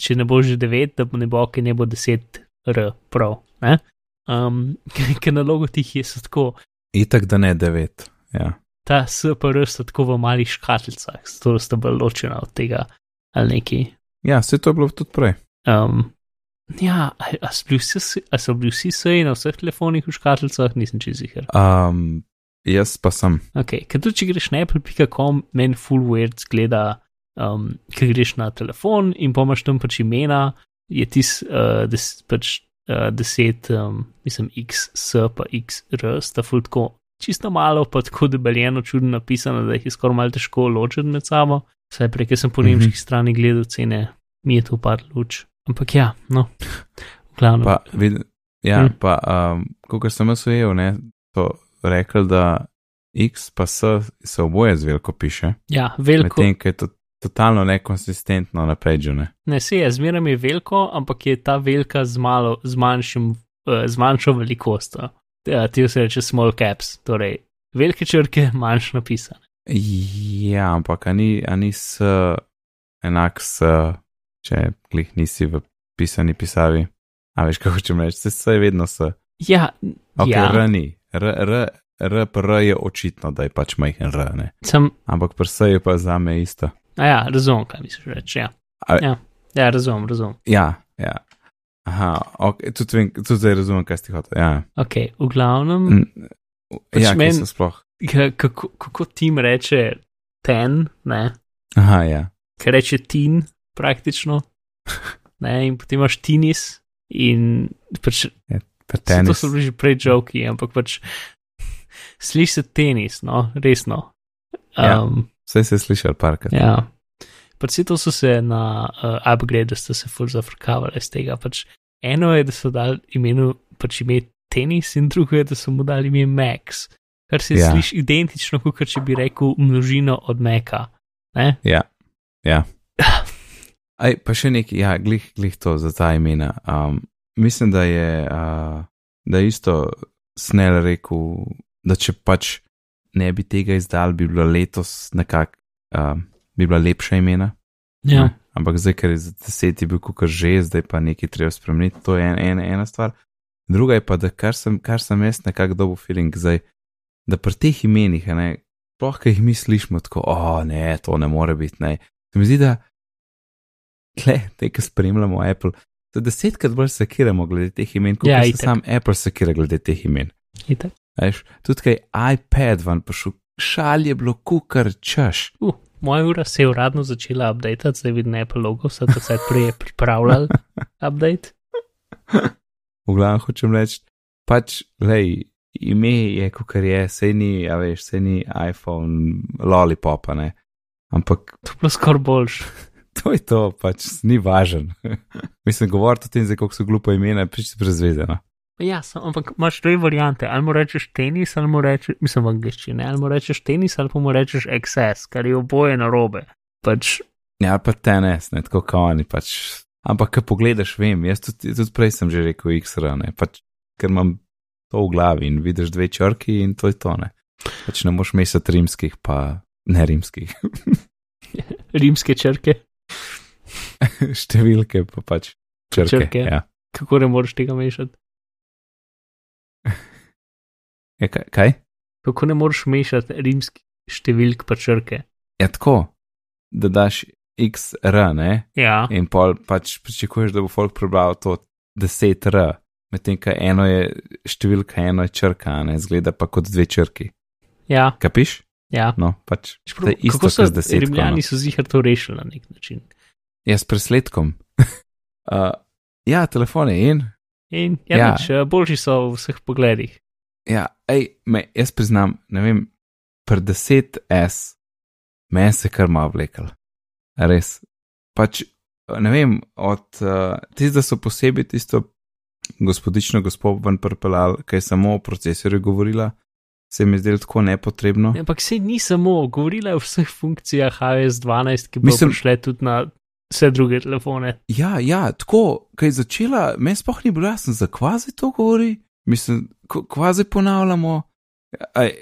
če ne bo že 9, da ne bo, ki ne bo 10 R prav. Ne? Um, ker na logotih je tako, itak da ne devet. Ja. ta SPR so tako v malih škatlicah, zato sta bolj ločena od tega ali neki. ja, vse to je bilo tudi prej. Um, ja, a, a, vsi, a so bili vsi seji na vseh telefonih v škatlicah, nisem čez jih. Um, jaz pa sem. Ok, ker tudi če greš na apple.com, meni full weird zgleda, um, ker greš na telefon in pomaš tam pač imena, je tis uh, des, pač uh, deset, um, mislim, XS pa XR, sta full tako čisto malo, pa tako debeljeno, čudno napisano, da jih je skoraj malo težko ločiti med sabo. Saj prej, ker sem po mm -hmm. strani gledal cene, mi je to par luč. Ampak ja, no, v glavnem. Pa, vid, ja, mm. pa um, kot sem jaz ujel, ne, so rekli, da X pa S se oboje z veliko piše, Ja, veliko. medtem ko je to totalno nekonsistentno naprej, ne. Ne, se je, zmeraj je veliko, ampak je ta velika z, malo, z, manjšim, uh, z manjšo velikostjo. Ja, ti se reče small caps, torej velike črke, manjš napisane. Ja, ampak a ni, a ni S enak S, če glih nisi v pisani pisavi. A veš, kako hočem reči, se S je vedno S. Ja, Ok, ja. R ni. R, R, R, R je očitno, da je pač majhen R, ne. sem, Ampak pri S je pa za me isto. A ja, razumem, kaj misliš reči. Ja, A- ja, ja razumem, razumem. Ja, ja. Aha, ok, tudi, vem, tudi zdaj razumem, kaj si hotel. Ja, Ok, v glavnem, Mm, Pač ja men... sploh. k- kako, kako tim reče ten, ne, Aha, ja. ker reče tin praktično, ne, in potem imaš tinis in pač Pa Saj To so bili že prej joki, ampak pač sliši se tenis, no, resno. Ja. Vse se je slišal parkrat. ja. Pač vsi to so se na uh, upgrade, da ste se ful zafrkavali iz tega. Pač eno je, da so dali imenu, pač ime tenis, in drugo je, da so mu dali ime Max, kar se ja. sliši identično, kot če bi rekel množino od Meka. Ne? Ja, ja. Aj, pa še nekaj, ja, glih, glih to za ta imena. Um, mislim, da je, uh, da je isto Snell rekel, da če pač ne bi tega izdal, bi bila letos nekako, uh, bi bila lepša imena. Ja. Ne? Ampak zdaj, ker je za deset je bil kukar že, zdaj pa nekaj treba spremeniti, to je en, en, ena stvar. Druga je pa, da kar sem, kar sem jaz nekako dobil feeling zdaj, da pri teh imenih, ne, sploh, ki jih mi slišimo tako, o ne, to ne more biti, ne. Se mi zdi, da, tle, te, ki spremljamo Apple, da desetkrat bolj sekiramo glede teh imen, kot Ja, se sam Apple sekira glede teh imen. Itak. Veš, tudi kaj iPad van pošel, šal je bilo kukar češ. Uh, moja ura se je uradno začela update, zdaj vidim Apple logo, vse to se je prej pripravljal update. V glavnem hočem reči, pač, lej, ime je, kot je, sej ni, a veš, sej ni iPhone, lollipopa, ne. Ampak To je bilo skoraj boljš. to je to, pač ni važen. Mislim, govoriti o tem, kako so glupo imena, pač brezvezeno. Ja, sem, ampak imaš dve variante. Ali mu rečeš tenis, ali mu rečeš, mislim, v angliščini, ali mu rečeš tenis, ali pa mu rečeš XS, kar je oboje narobe. Pač, Ja, pa tenis, ne tako kot oni, pač. Ampak, ko pogledaš, vem, jaz tudi, tudi prej sem že rekel XR, ne, pač, ker imam to v glavi in vidiš dve črki in to je to, ne. Pač ne moš mesati rimskih, pa ne rimskih. rimske črke, Številke pa pač črke. Črke. Ja. kako ne moreš tega mešati. Ja, kaj, kaj? Kako ne moreš mešati rimskih številk pa črke. Ja, tako, da daš XR, ne, Ja, in pol pač pričakuješ, da bo folk prebral to 10R, medtem ko eno je številka, eno je črka, ne, zgleda pa kot dve črki. ja, Kapiš? ja. No, pač. Je isto kako so kot z desetko, Rimljani no. so zihar to rešili na nek način. Ja, s presledkom. uh, ja, telefone in. In ja, Ja. ja. Nič, eh, boljši so v vseh pogledih. Ja, ej, me, jaz priznam, ne vem, pri 10S meni se kar malo vlekel. Res. Pač, ne vem, od uh, tistih, da so posebej tisto gospodično gospod ven prpelal, ki je samo o procesorju govorila, se mi zdelo tako nepotrebno. Ampak se ni samo, govorila je o vseh funkcijah iOS 12, ki bodo Mislim- prišle tudi na vse druge telefone. Ja, ja, tako, kaj je začela, meni sploh ni bilo jasno, za kvazi to govori. Mislim, kvazi ponavljamo. Aj,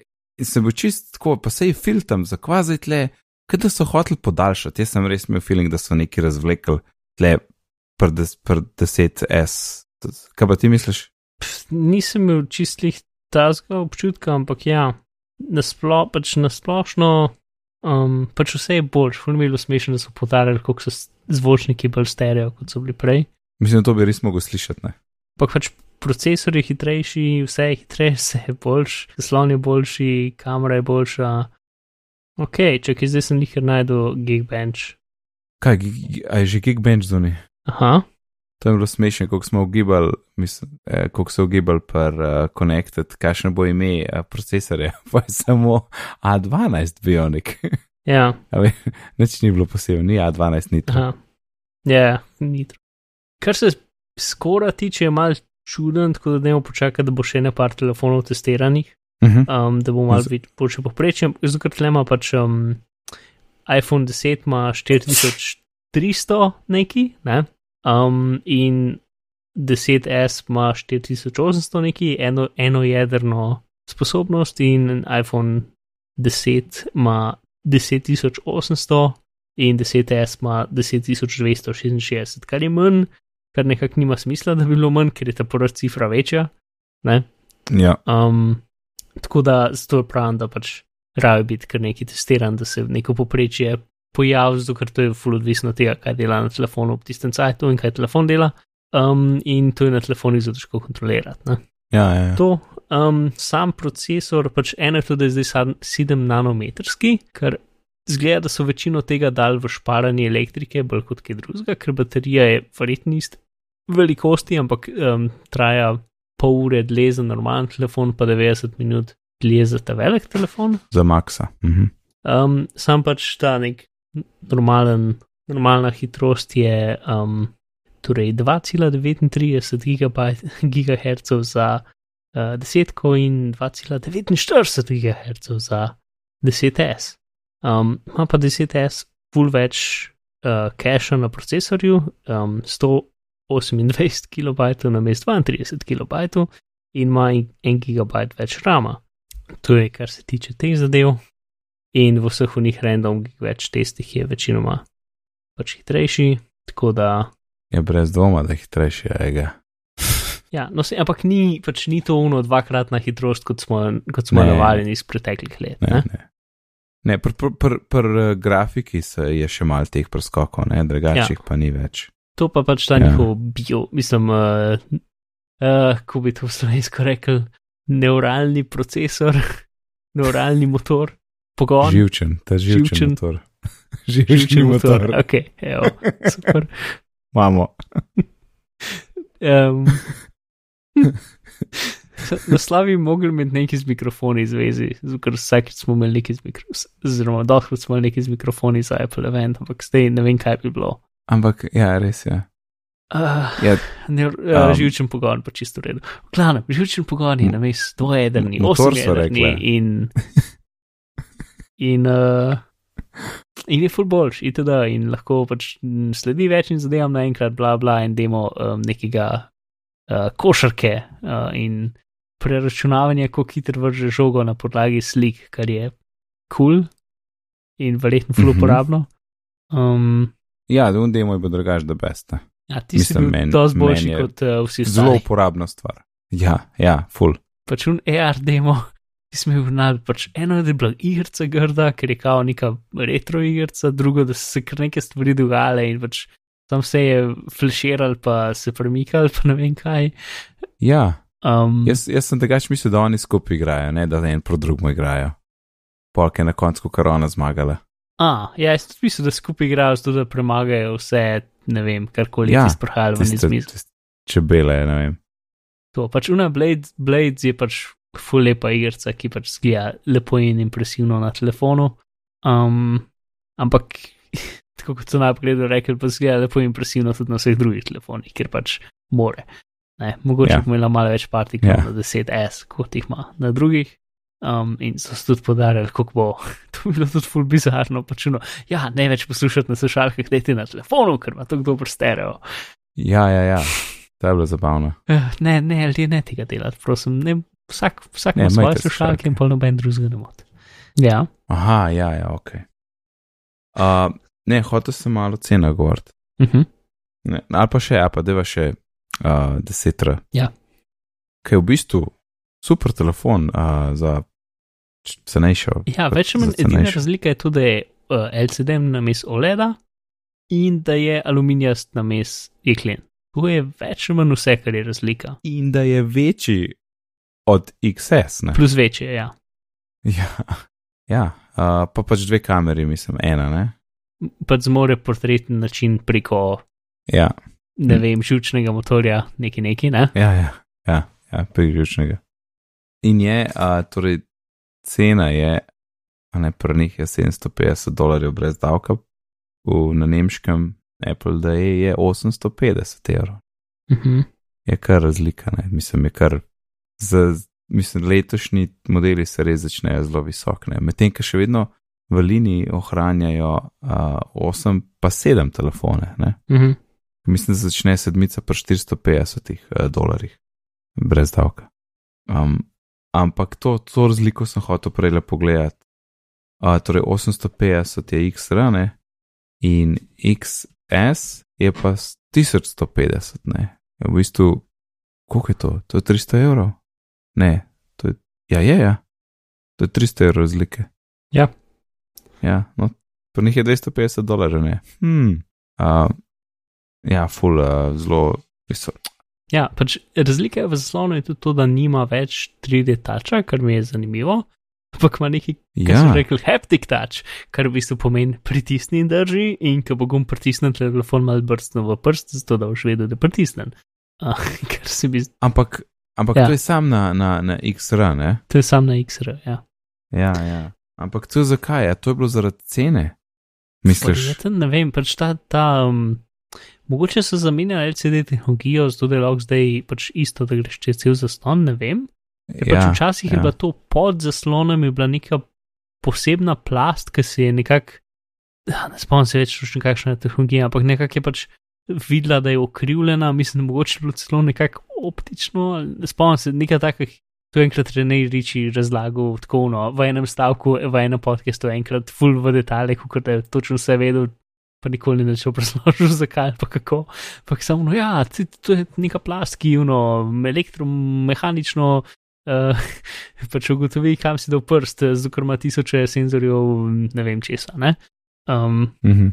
se bo čist tako, pa se je filtram, za kvazi tle, kaj da so hoteli podaljšati. Jaz sem res imel feeling, da so neki razvlekli tle pr 10S. Kaj pa ti misliš? Pff, nisem imel čistih tazga občutka, ampak ja, nasplo, pač nasplošno, um, pač vse je boljš. Fulmilo smešno, da so podarili, koliko so zvočniki bolj stereo, kot so bili prej. Mislim, da to bi res mogel slišati. Pa pač procesor je hitrejši, vse je hitrejše, vse je boljš, zaslon je boljši, kamera je boljša. Ok, če kaj zdaj sem jih najdel, Geekbench. Kaj, a je že Geekbench zunaj? Aha. To je bilo smešno, kako smo ugibali, mislim, eh, kako so ugibali per uh, Connected, kakšno bo ime uh, procesorja, pa je samo A12 Bionic. Ja. Nič ni bilo posebno, ni A12 nitro. Aha. Ja, nitro. Kar se skora tiče, je mal čuden, tako da dnevno počaka, da bo še ene par telefonov testiranih, Uh -huh. um, da bo malo več boljše poprečjem. Zato, ker tle ima pač um, iPhone 10 ima 4300 neki, ne? Um, in 10S ima 4800 neki, eno, eno jedrno sposobnost, in iPhone 10 ima 10800 in 10S ima 10266, kar je manj, kar nekako nima smisla, da bi bilo manj, ker je ta prva cifra večja. Ne? Ja, Um, tako da zato pravim, da pač raje biti kar neki testiran, da se neko poprečje pojavi, zato ker to je full odvisno od tega, kaj dela na telefonu v tistem cajtu in kaj telefon dela. Um, in to je na telefonih zelo težko kontrolirati. Ne? ja, ja. ja. To, um, sam procesor, pač eno je to, da je zdaj 7 nanometrski, ker zgleda, da so večino tega dal v šparanje elektrike, bolj kot kaj drugega, ker baterija je verjetno iste velikosti, ampak um, traja pol ure dlje za normalen telefon, pa 90 minut dlje za ta velik telefon. Za Maxa. Mhm. Um, sam pač ta nek normalen, normalna hitrost je um, torej 2,39 GHz za uh, 10 in 2,49 GHz za 10S. Um, ima pa 10S full več uh, cache na procesorju, um, 128 KB na mestu 32 KB in ima 1 GB več rama. To je, kar se tiče teh zadev. In v vseh unih random več testih je večinoma pač hitrejši, tako da. Je brez dvoma, da je hitrejši, a je ga. Ja, no, se, ampak ni, pač ni to uno dvakratna hitrost, kot smo, kot smo Ne. navajeni iz preteklih let. Ne, Ne? ne. Ne, pri pr, pr, pr, eh, grafiki se je še mal teh preskokov, ne, drugačih ja. pa ni več. To pa pač ta Ja. njihov bio, mislim, uh, uh, ko bi to v slovensko rekel, neuralni procesor, neuralni motor, pogon. Živčen, ta živčen, Živčen. motor. Živčni motor. Ok, evo, super. Imamo. Um, Naslavi mogli imeti neki z mikrofoni zvezi, zato ker vsakeč smo imeli neki z mikrofoni, oziroma dohod smo imeli neki z mikrofoni za Apple event, ampak zdaj ne vem, kaj bi bilo. Ampak, ja, res je. Uh, Ja, ne, uh, Um. živčen pogon, pa čisto v redu. Klano, živčen pogon je na mestu dvojedrni, motor so osemjedrni rekle. in, in, uh, in je full boljš, in teda, in lahko pač sledi večjim zadevam naenkrat, bla bla, in demo um, nekega uh, košarke uh, in preračunavanja, kako hitro vrže žogo na podlagi slik, kar je kul cool in verjetno full Mhm. uporabno. Um, ja da demo je bil drugač, da besta. ja, ti si Mislim, bil meni- dosti boljši meni je kot uh, vsi Zelo ostali. uporabna stvar. Ja, ja, full. pač un AR demo, ki smo jih vrnali, pač eno da je bila igrica grda, ker je kao neka retro igrica, drugo, da so se kar neke stvari dogajale in pač tam se je flashiral, pa se premikal, pa ne vem kaj. Ja, Um, jaz, jaz sem drugač mislil, da oni skupaj igrajo, ne da en pro drugmu igrajo. Polk je na koncu korona zmagala. a, ja, jaz tudi mislim, da skupaj igrajo, zato da premagajo vse, ne vem, karkoli Ja, ti sprehajalo ven iz mize. čebele, ne vem. To, pač una Blade, Blades je pač ful lepa igrica, ki pač zgleda lepo in impresivno na telefonu. Um, ampak, tako kot so najprej rekli, pa zgleda lepo in impresivno tudi na vseh drugih telefonih, ker pač more. Ne, mogoče Ja. ja. bo imela malo več partikul Ja. ja. na 10S, kot jih ima na drugih. Um, in so se tudi podarili, kako bo to bilo tudi ful bizarno. Pač no, ja, ne več poslušati na slušalkah, dajte na telefonu, ker ima tako dober stereo. Ja, ja, ja. To je bilo zabavno. Uh, ne, ne, ljudje ne tega delati, prosim. Ne, vsak vsak Ne, ima svoje slušalke slušalke. in pa noben drugega ne moti. Ja, Aha, ja, ja, ok. Uh, ne, hotel sem malo cena govoriti. uh -huh. Ne, ali pa še, a pa deva še uh, 10R. Ja. Kaj je v bistvu super telefon uh, za cenejšo. ja več ali manj edina razlika je tudi, da je uh, LCD na mestu OLED-a in da je aluminijast na mestu jeklen. To je več ali manj vse, kar je razlika. In da je večji od XS. Ne? Plus večje, ja. Ja, ja uh, pa pač dve kameri, mislim, ena. Ne? Pač zmore portretni način preko, Ja, ne vem, žučnega motorja, neki neki, ne? ja, ja, ja, ja priključnega. In je, uh, torej, cena je, a ne pri njih je 750 dolarjev brez davka, v, na nemškem Apple da je, je 850 evrov. Uh -huh. Je kar razlika, ne? mislim, je kar. Z, mislim, letošnji modeli se res začnejo zelo visok, ne? medtem ko še vedno v liniji ohranjajo uh, 8 pa 7 telefone. Ne? Uh -huh. Mislim, da začne sedmica pri 450 uh, dolarjih, brez davka. Um, ampak to, to razliko sem hotel prej le pogledati. Uh, torej 850 je XR ne? in XS je pa s 1150. Ne? V bistvu, koliko je to? To je 300 evrov? Ne, to je, ja, je, ja. To je 300 evrov razlike. Ja. Ja, no, pri njih je 250 dolarjev, ne. Hmm. Uh, ja, full, uh, zelo. Ja, pač razlika v zaslonu je tudi to, da nima več 3D tača, kar mi je zanimivo, ampak ima neki, ki Ja, so rekli, haptic touch, kar v bistvu pomeni pritisni in drži, in ko bo gum pritisnen, telefon mal brstno v prst, zato da boš vedel, da je pritisnen. Uh, zdi, ampak, ampak Ja. ja. to je sam na, na, na XR, ne? to je sam na XR, ja. Ja, ja. Ampak to zakaj? A to je bilo zaradi cene? Misliš? Verjetno, ne vem, pač ta, ta um, mogoče so zamenjali LCD tehnologijo, zato da je lahko zdaj pač isto, da greš čez cel zaslon, ne vem. Je pač Ja, včasih je ja. bila to pod zaslonom, je bila neka posebna plast, ki se je nekako, ja, ne spomnim se več, točno kakšna je tehnologija, ampak nekako je pač videla, da je okrivljena, mislim, mogoče je bilo celo nekako optično, ne spomnim se, nekaj takih. To je enkrat Renej Riči razlagal tako, no, v enem stavku, v enem podkastu, enkrat full v detalje, kot da je točno vse vedel, pa nikoli ni več obrazložil, zakaj pa kako. Ampak samo, no, ja, to je neka plast, ki je, no, elektromehanično uh, pač ugotovi, kam si dal prst, zato ker ima tisoče senzorjev, ne vem česa. Ne? Um, Mhm.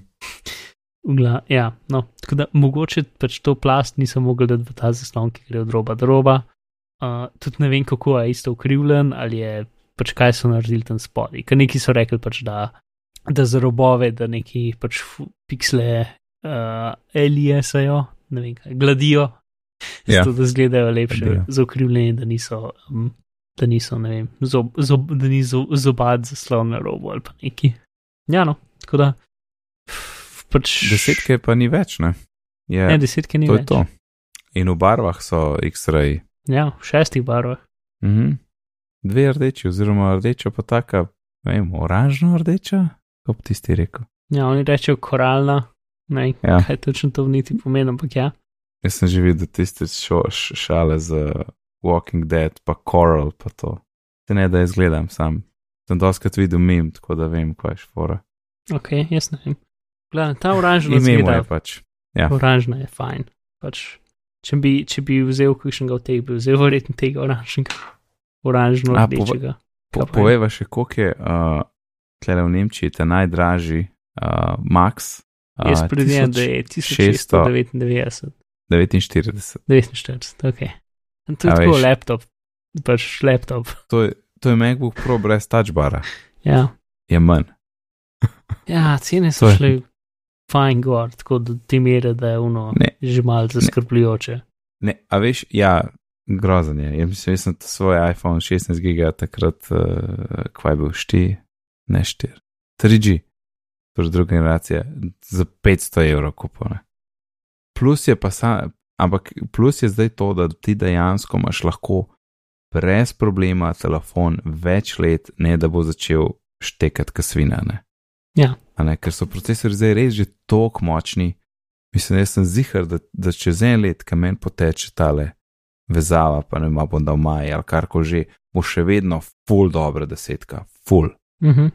Ugla, ja, no, tako da mogoče pač to plast nisem mogel dati v ta zaslon, ki gre od roba do roba. Uh, tudi ne vem, kako je isto ukrivljen ali je pač kaj so naredili tam spodaj. Ker neki so rekli pač, da, da za robove, da neki pač piksle uh, elijesajo, ne vem kaj, gladijo, Ja. zato da izgledajo lepše Gladijo. za ukrivljene, da niso. Um, Da niso, ne vem, zob, zob, da ni zo- zobad zaslon na robu ali pa neki. Ja, no, tako da. Pač, Desetke pa ni več, ne? Je, Ne, desetke ni to več. je to. In v barvah so X-ray. Ja, v šestih barvah. Mhm. Dve rdeči, oziroma rdeča pa taka, ne vem, oranžno rdeča, kot bi tisti rekel. Ja, oni rečejo koralna, ne Ja. kaj točno to v niti pomeni, ampak ja. Jaz sem že videl tiste šo, š, šale z Walking Dead, pa Coral, pa to. Se ne da izgledam sam. Sem doskrat videl mim, tako da vem, kaj je šfora. Ok, jaz ne vem. Gledaj, ta oranžna je zgleda, pač. Ja. oranžna je fajn. Pač, če, bi, če bi vzel kakšnega od teh, bi vzel verjetno tega oranžnega, oranžno A, rdečega. Po, poveva še, koliko je uh, tle v Nemčiji ta najdražji uh, Max. Uh, Jaz predvidevam, da je 1699, 49. 49, ok. In to je A tako veš. laptop, pač laptop. To je, to je MacBook Pro brez touchbara. Ja, Je manj. ja cene so je- šle fajn gor, tako do te mere, da je ono Ne. že malo zaskrbljujoče. Ne, a veš, ja, grozen je. Jaz mislim, jaz sem svoj iPhone 16 giga takrat, uh, kvaj bil 4, ne 4, 3G, torej druga generacija, za 500 evrov kupone. Plus je pa sam, ampak plus je zdaj to, da ti dejansko imaš lahko brez problema telefon več let, ne da bo začel štekati kasvina. Ne? Ja. A Ne, ker so procesori zdaj res že tako močni. Mislim, jaz sem zihar, da, da čez en let, ki meni poteče tale vezava, pa ne vem, bom dal maj ali karkoli že, bo še vedno full dobra desetka, full. Mhm.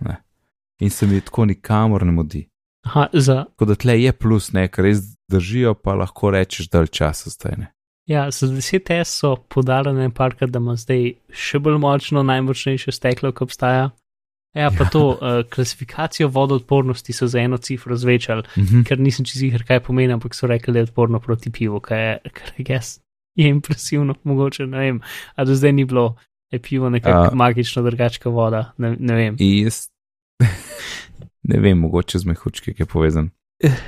In se mi tako nikamor ne modi. Aha, za, Tako da tle je plus, ne, ker res držijo, pa lahko rečeš, da časa stajne. ja, za 10S so podarjene parka, da ima zdaj še bolj močno, najmočnejše steklo, ki obstaja. Ja, pa Ja. to uh, klasifikacijo vodoodpornosti so za eno cifro zvečali, Mhm. ker nisem čizih, kaj pomeni, ampak so rekli, da je odporno proti pivu, kar je, kar je, je impresivno, mogoče ne vem. A do zdaj ni bilo, je pivo nekako A. magično drugačka voda, ne, ne vem. Jaz ne vem, mogoče z mehučki, ki je povezan,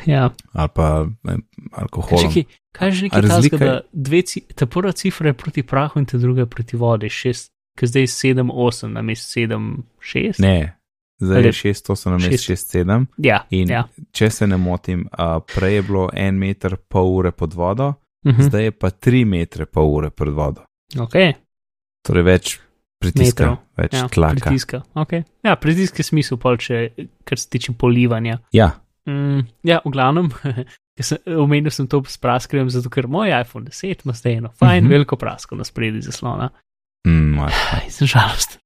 Ja, ali pa čekaj, kaj že nekaj razlika takega, je- da dve, ta prva cifra je proti prahu in ta druga proti vodi, šest, ki zdaj je 7-8 na mestu 7-6. Ne, zdaj je 6, 8 na mest šest- 6, 7. Ja, In ja. če se ne motim, a, prej je bilo en meter pol ure pod vodo, Mhm. zdaj je pa tri metre pol ure pod vodo. Ok, Torej več pritiska, Metrov, več ja, tlaka. pritiska. Okay. Ja, pritisk je smisel, pol, če, kar se tiče polivanja. Ja, Mm, ja, v glavnem, ker sem, omenil sem to s praskrem, zato ker moj iPhone 10 ima zdaj eno fajn, mm -hmm. veliko prasko na spredi zaslona. mm. Aj, sem žalost.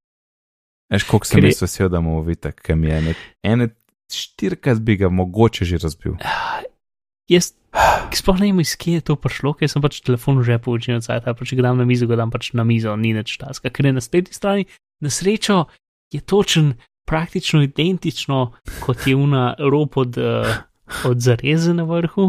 Veš, koliko sem Ker res vesel, da imamo vitek, ki mi je ene, ene štirikrat bi ga mogoče že razbil. Jaz sploh ne vem, iz kje je to prišlo, ker sem pač telefon v žepu večino cajta, pa če ga dam na mizo, ga dam pač na mizo, ni več taska. Ker je na spletni strani, na srečo je točen, praktično identično kot je una rob od, uh, od zareze na vrhu,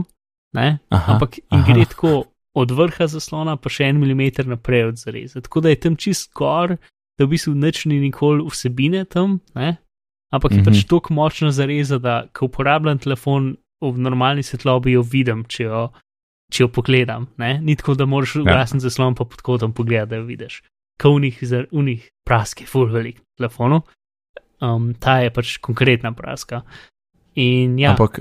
ne? Aha, ampak in gre tako od vrha zaslona pa še en milimeter naprej od zareze. Tako da je tam čist gor, da v bistvu nič ni nikoli vsebine tam, ne? ampak je Mhm. pač tako močna zareza, da ko uporabljam telefon v normalni svetlobi, jo vidim, če jo, če jo pogledam. Ne? Ni tako, da moraš Ja. ugasniti zaslon pa pod kotom pogledati, da jo vidiš. Kaunih, unih praske, full velik telefonov. Um, ta je pač konkretna praska. In ja, Ampak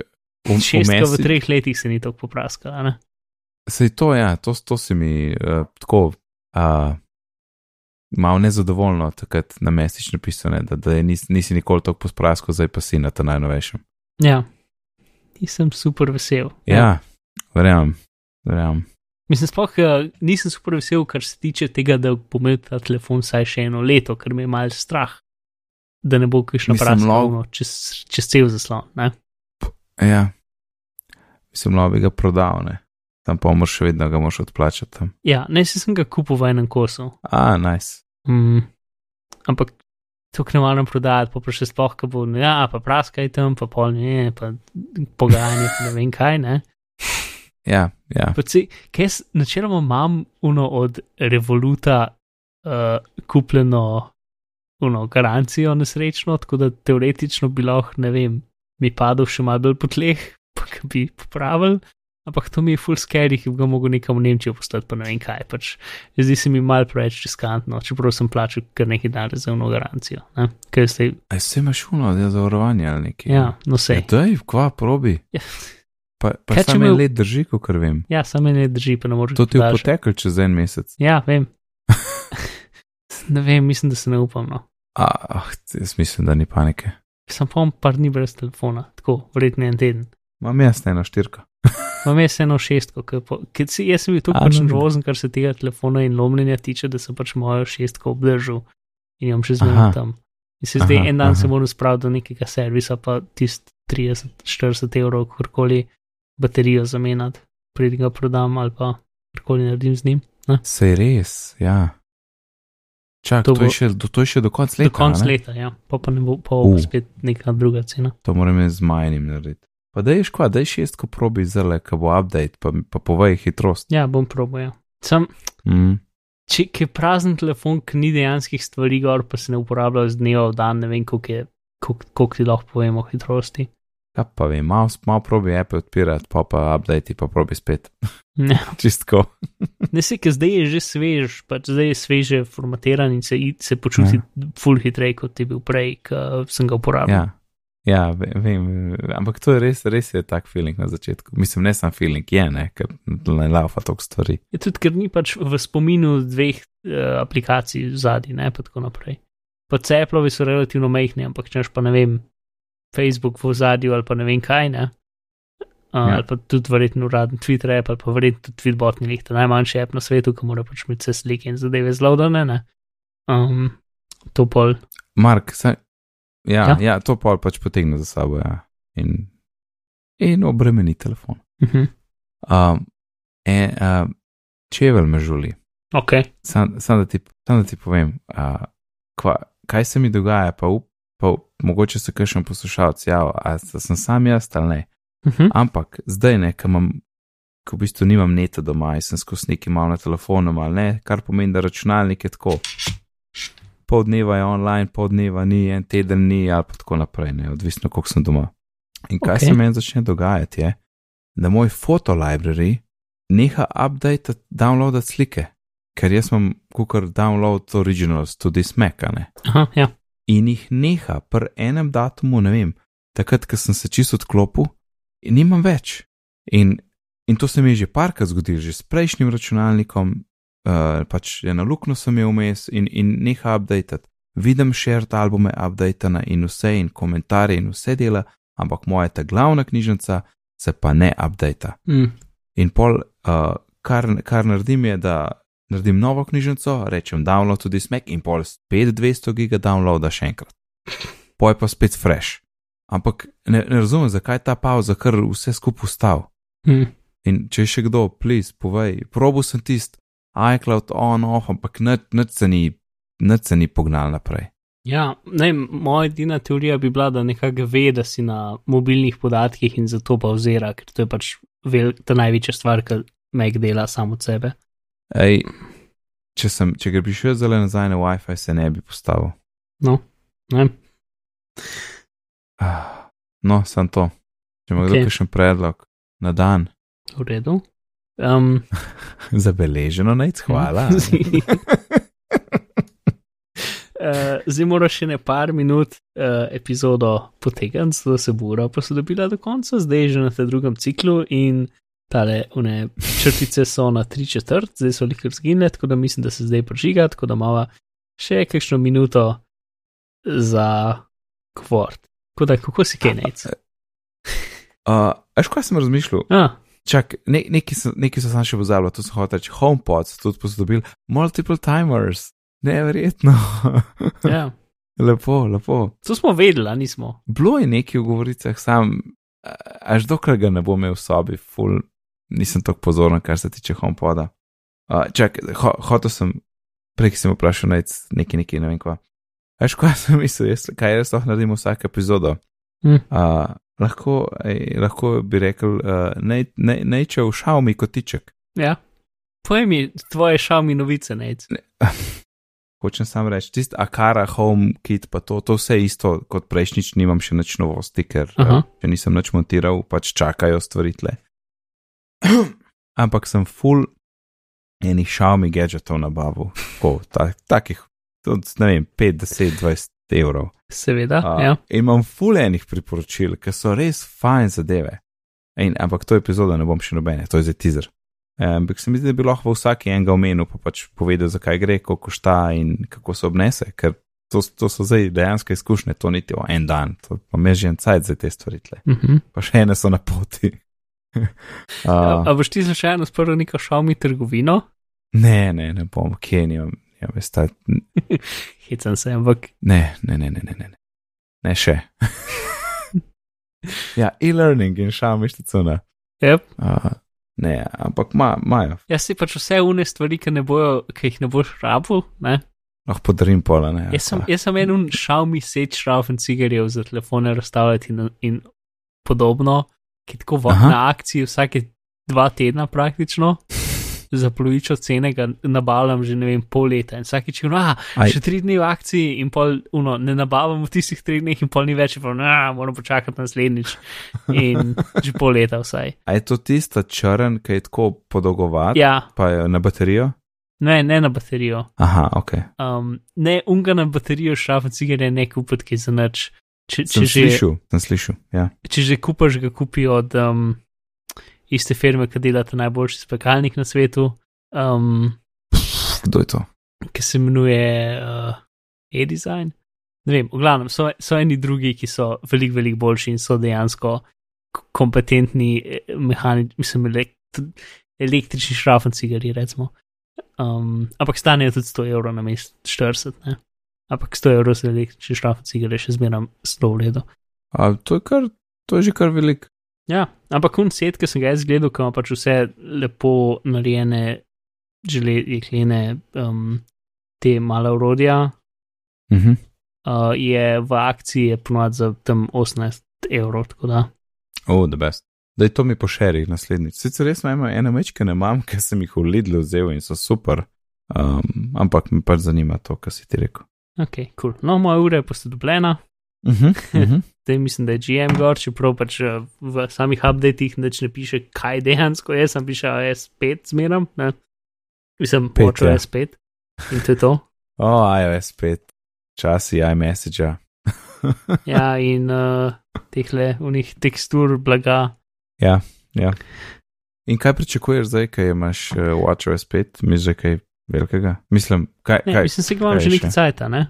v- šestka vmes v si- treh letih se ni tako popraskala. Ne? Sej to, ja, to, to si mi uh, tako uh, malo nezadovoljno takrat na mesič napisane, da, da je nis, nisi nikoli tako posprasko, zdaj pa si na ta najnovejšem. Ja, nisem super vesel. Ja, verjamem, verjamem. Mislim, sploh eh, nisem super vesel, kar se tiče tega, da bo imel ta telefon vsaj še eno leto, ker me je mal strah, da ne bo kakšno ono čez, čez cel zaslon. Ne? Ja, mislim, da bi ga prodal, ne. Tam pa moraš še vedno ga moš odplačati. tam. Ja, ne sem ga kupil v enem kosu. A, nice. Mm, ampak to ne moram prodati, pa, pa še sploh, ko bo, ja, pa praskaj tam, pa pol ne, pa pogajanje, pa ne vem kaj, ne. Ja, ja. Pa si, kaj jaz načeloma imam uno od Revoluta uh, kupljeno uno garancijo nesrečno, tako da teoretično bi lahko, ne vem, mi padel še malo bolj po tleh, pa bi popravil. Ampak to mi je full scary, ki bi ga mogel nekam v Nemčijo poslati, pa ne vem kaj. Pač. Zdi se mi mal preveč riskantno, čeprav sem plačal kar nekaj denarja za uno garancijo. Ne? Zdaj, A se imaš uno, da je zavarovanje ali nekaj? ja, no Ja, sej. daj, kva, probi. Ja. Pa, pa Kaj, samo me- en let drži, kot vem. Ja, samo ne drži, pa ne moreš. To ti je poteklo čez en mesec. Ja, vem. ne vem, mislim, da se ne upam. No. A, ah, jaz mislim, da ni panike. Sem pa par dni brez telefona, tako, verjetno en teden. Imam jaz eno štirko. Imam jaz eno šestko, ker ker si, jaz bil tako A, pač no. nervozen, kar se tega telefona in lomljenja tiče, da sem pač mojo šestko obdržal in jo bom še zmeraj tam. In se zdaj Aha, en dan se aha. moram spraviti do nekega servisa, pa tist 30-40 evrov, kakorkoli baterijo zamenjati, preden ga prodam ali pa karkoli naredim z njim. Sej res, ja. Čak, To to, to, je bo- še, do, to je še do konca leta. Do konca ne? leta, ja, pa, pa ne bo, pa Uh. bo spet neka druga cena. To moram jaz z majnim narediti. Pa da je škva, da je šestko probi zele, ko bo update, pa, pa povej hitrost. Ja, bom probal. Ja. Sam, Mm. če je prazen telefon, ki ni dejanskih stvari gor, pa se ne uporablja z dneva v dan, ne vem, koliko, je, koliko, koliko ti lahko povemo hitrosti. Kaj pa vem, malo mal probi Apple odpirati, pa pa update, pa probi spet. Ne, Čistko. ne se, ker zdaj je že svež, pač zdaj je sveže formatiran in se, se počuti ja. full hitreje, kot je bil prej, ko sem ga uporabljal. Ja, ja ve- vem, ampak to je res, res je tak feeling na začetku. Mislim, ne sam feeling je, ne, ker ne laufa toliko stvari. Je tudi, ker ni pač v spominu dveh uh, aplikacij zadnji, ne pa tako naprej. Pa ceplovi so relativno majhni, ampak če pa ne vem, Facebook v zadju ali pa ne vem kaj, ne. Uh, Ja. Ali pa tudi verjetno uraden Twitter app, ali pa verjetno tudi Tweetbot ni lihta najmanjši app na svetu, ki mora pač imeti vse slike in zadeve zloadane, ne. Um, to pol, Mark, saj, ja, Ja. ja. to pol pač potegne za sabo, ja. In, in obremeni telefon. uh -huh. Um, en, uh, čevelj me žuli. ok, Sam, sam, da ti, sam da ti povem, uh, kva, kaj se mi dogaja, pa, up, pa mogoče se kakšen poslušalec javlja, ali sem sam jaz ali ne. uh -huh. Ampak zdaj ne, ker imam, ko v bistvu nimam neta doma in sem skozi neki mal na telefonu ali ne, kar pomeni, da računalnik je tako. Pol dneva je online, pol dneva ni, en teden ni, ali pa tako naprej, ne, odvisno, koliko sem doma. In kaj Ok. okay. se meni začne dogajati, je, da moj fotolibrary neha update, downloadati slike, ker jaz imam kukar download originals, tudi smekane. Aha, ja. In jih neha pri enem datumu, ne vem, takrat, ko sem se čisto odklopil, in nimam več. In, in to se mi je že parkrat zgodilo, že s prejšnjim računalnikom, uh, pač eno luknjo sem imel vmes in, in neha update. Vidim shared albume updatena in vse in komentarje in vse dela, ampak moja ta glavna knjižnica se pa ne updata. Mm. In pol, uh, kar, kar naredim, je, da naredim novo knjižnico, rečem download tudi smek in pol spet 200 giga downloada še enkrat. Poj pa spet fresh. Ampak ne, ne razumem, zakaj ta pauza, kar vse skupaj ustav. Mm. In če je še kdo, please, povej, probo sem tist, iCloud on, off, ampak nič se ni, se ni pognal naprej. Ja, ne, moja edina teorija bi bila, da nekako ve, da si na mobilnih podatkih in zato pa ozira, ker to je pač vel, ta največja stvar, ki Mac dela samo od sebe. Ej, če, sem, če ga bi šel zelo nazaj na WiFi, se ne bi postavil. No, ne. Ah, No, sem to. Če ima kdo Ok. kakšen predlog na dan, V redu. Um, zabeleženo, nec, hvala. Uh, zdaj moraš še ne par minut uh, epizodo potegniti, zato se bo ura posodobila do konca, zdaj je že na tem drugem ciklu in tale une črtice so na tri četrt, zdaj so likar zginile, tako da mislim, da se zdaj prižiga, tako da imamo še kakšno minuto za kvort. Tako da, kako si kaj nec? Uh, Veš, kaj sem razmišljal? Ah, Čak, ne, neki, so, neki so sam še pozabili, to so hotel reči, HomePod so tudi posodobili, multiple timers, neverjetno. ja. lepo, lepo. To smo vedeli, a nismo. Bilo je nekaj v govoricah, sam, až dokler ga ne bom imel v sobi, full, nisem tako pozoren, kar se tiče HomePoda. Uh, čak, ho, hotel sem, prej sem vprašal, nec, nekaj, nekaj, ne vem kva. Veš, kaj sem mislil, jaz, kaj jaz lahko naredim vsako epizodo. Hm. Uh, lahko, ej, lahko bi rekel, uh, naj, naj, naj če v Xiaomi kotiček. Ja. Povej mi tvoje šalmi novice, nec. Hočem sam reči, tisti Akara Home Kit, pa to, to vse isto kot prejšnjič, nimam še nič novosti, ker Aha. uh, če nisem nič montiral, pač čakajo stvaritve. Ampak sem full enih Xiaomi gadgetov nabavil, tako, ta, takih, od, ne vem, 5, 10, 20 evrov. Seveda, Uh, ja. Imam full enih priporočil, ki so res fajn zadeve. In, ampak to epizodo ne bom še nobene, to je za teaser. Ampak se mi zdi, da bi lahko v vsaki enega omenil, pa pač povedal, zakaj gre, koliko šta in kako se obnese, ker to, to so zdaj dejansko izkušnje, to niti o en dan, to pa me že en cajt za te stvaritve. Uh -huh. Pa še ene so na poti. A, uh, a boš ti slučajno sprl neko šalmi trgovino? ne, ne, ne bom, kje ja, veste, Hecam se, ampak ne, ne, ne, ne, ne, ne, ne še. ja, e-learning in šamišticuna. yep. Uh, ne, ampak imajo, jaz si pač vse une stvari, ki, ne bojo, ki jih ne boš rabil. Ne? lahko podarim pola. Ne, Jaz sem, jaz sem en šalmi seč šrafen cigarjev za telefone razstavljati in, in podobno, ki tako v, na akciji vsake dva tedna praktično. Za polovico cene ga nabavljam že ne vem pol leta in vsakeč je, ah, še tri dni v akciji in pol, uno, ne nabavim v tistih treh dneh in pol ni več, in pol, ah, moram počakati naslednjič. In že pol leta vsaj. A je to tista črn, ki je tako podolgovat, Ja, pa je na baterijo? ne, ne na baterijo. Aha, ok. Um, ne, unga na baterijo šrafen cigarje ne kupiti, ki za nič. Če, če, Sem že, slišal, sem slišal. Ja. če že kupaš, ga kupi od um, iste firme, ki dela ta najboljši spekalnik na svetu. Um, Kdo je to? ki se imenuje uh, e-design. Ne vem, v glavnem so, so eni drugi, ki so veliko, veliko boljši in so dejansko kompetentni mehanični, mislim, elekt, električni šrafencigari, recimo. Um, ampak stanejo tudi 100 evrov na mest, 40, ne. Ampak 100 evrov za električni šrafencigari je še zmeraj 100 v redu. A, to, je kar, to je že kar velik. Ja, ampak kun set, ki sem ga jaz gledal, ki ima pač vse lepo narejene, želeklene, um, te male urodja, Uh -huh. uh, je v akciji ponovadi za tam 18 evrov, tako da. Oh, the best. Da je to mi pošeri naslednjič. Sicer res imam ene mečke, ne imam, ker sem jih v Lidlu vzel in so super, um, ampak me pač zanima to, kar si ti rekel. Ok, cool. No, moja ura je posodobljena, Uh -huh, uh -huh. zdaj mislim, da je GM gor, čeprav pač uh, v samih updatih nič ne piše, kaj dejansko je, sem piše S5 zmeram, ne. Mislim, počel ja. S5 in to je to. O, iOS 5, časi iMessage. Ja, in uh, tehle unih tekstur blaga. ja, ja. In kaj pričakuješ zdaj, kaj imaš uh, WatchOS 5, misliš, že kaj velikega? Mislim, kaj. Ne, kaj? mislim, se ga imam že nekaj cajta, ne?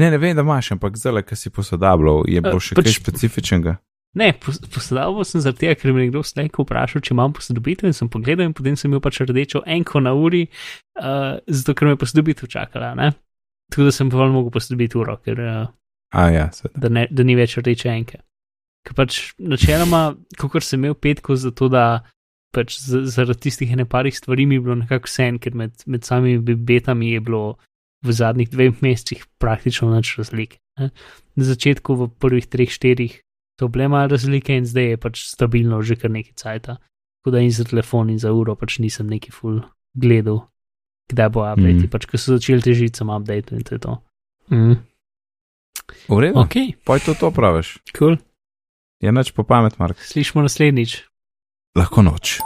Ne, ne vem, da imaš, ampak zdaj, ki si posodabljal, je bilo Eh, še pač- kaj specifičnega. Ne, pos- posodobil sem zaradi tega, ker me je nekdo slejko vprašal, če imam posodobitev in sem pogledal in potem sem imel pač rdečo enko na uri, uh, zato ker me je posodobitev čakala, ne? Tako da sem pa vam mogel posodobiti uro, ker uh, A ja, seveda. da, ne, da ni več rdeče enke. Ker pač načeloma, kot sem imel petko za to, da pač z- zaradi tistih ene parih stvari mi je bilo nekako vse, ker med, med samimi betami je bilo v zadnjih dveh mesecih praktično nič razlike. Ne? Na začetku, v prvih treh, štirih, so bile malo razlike in zdaj je pač stabilno že kar nekaj cajta. Tako da in za telefon in za uro pač nisem neki full gledal, kdaj bo update. Mm. Mm. Pač ko so začeli težiti, sem update in to je to. Mm. V redu, okay. Ok, poj to to praviš. cool. Je noč po pamet, Mark. Slišimo naslednjič. Lahko noč.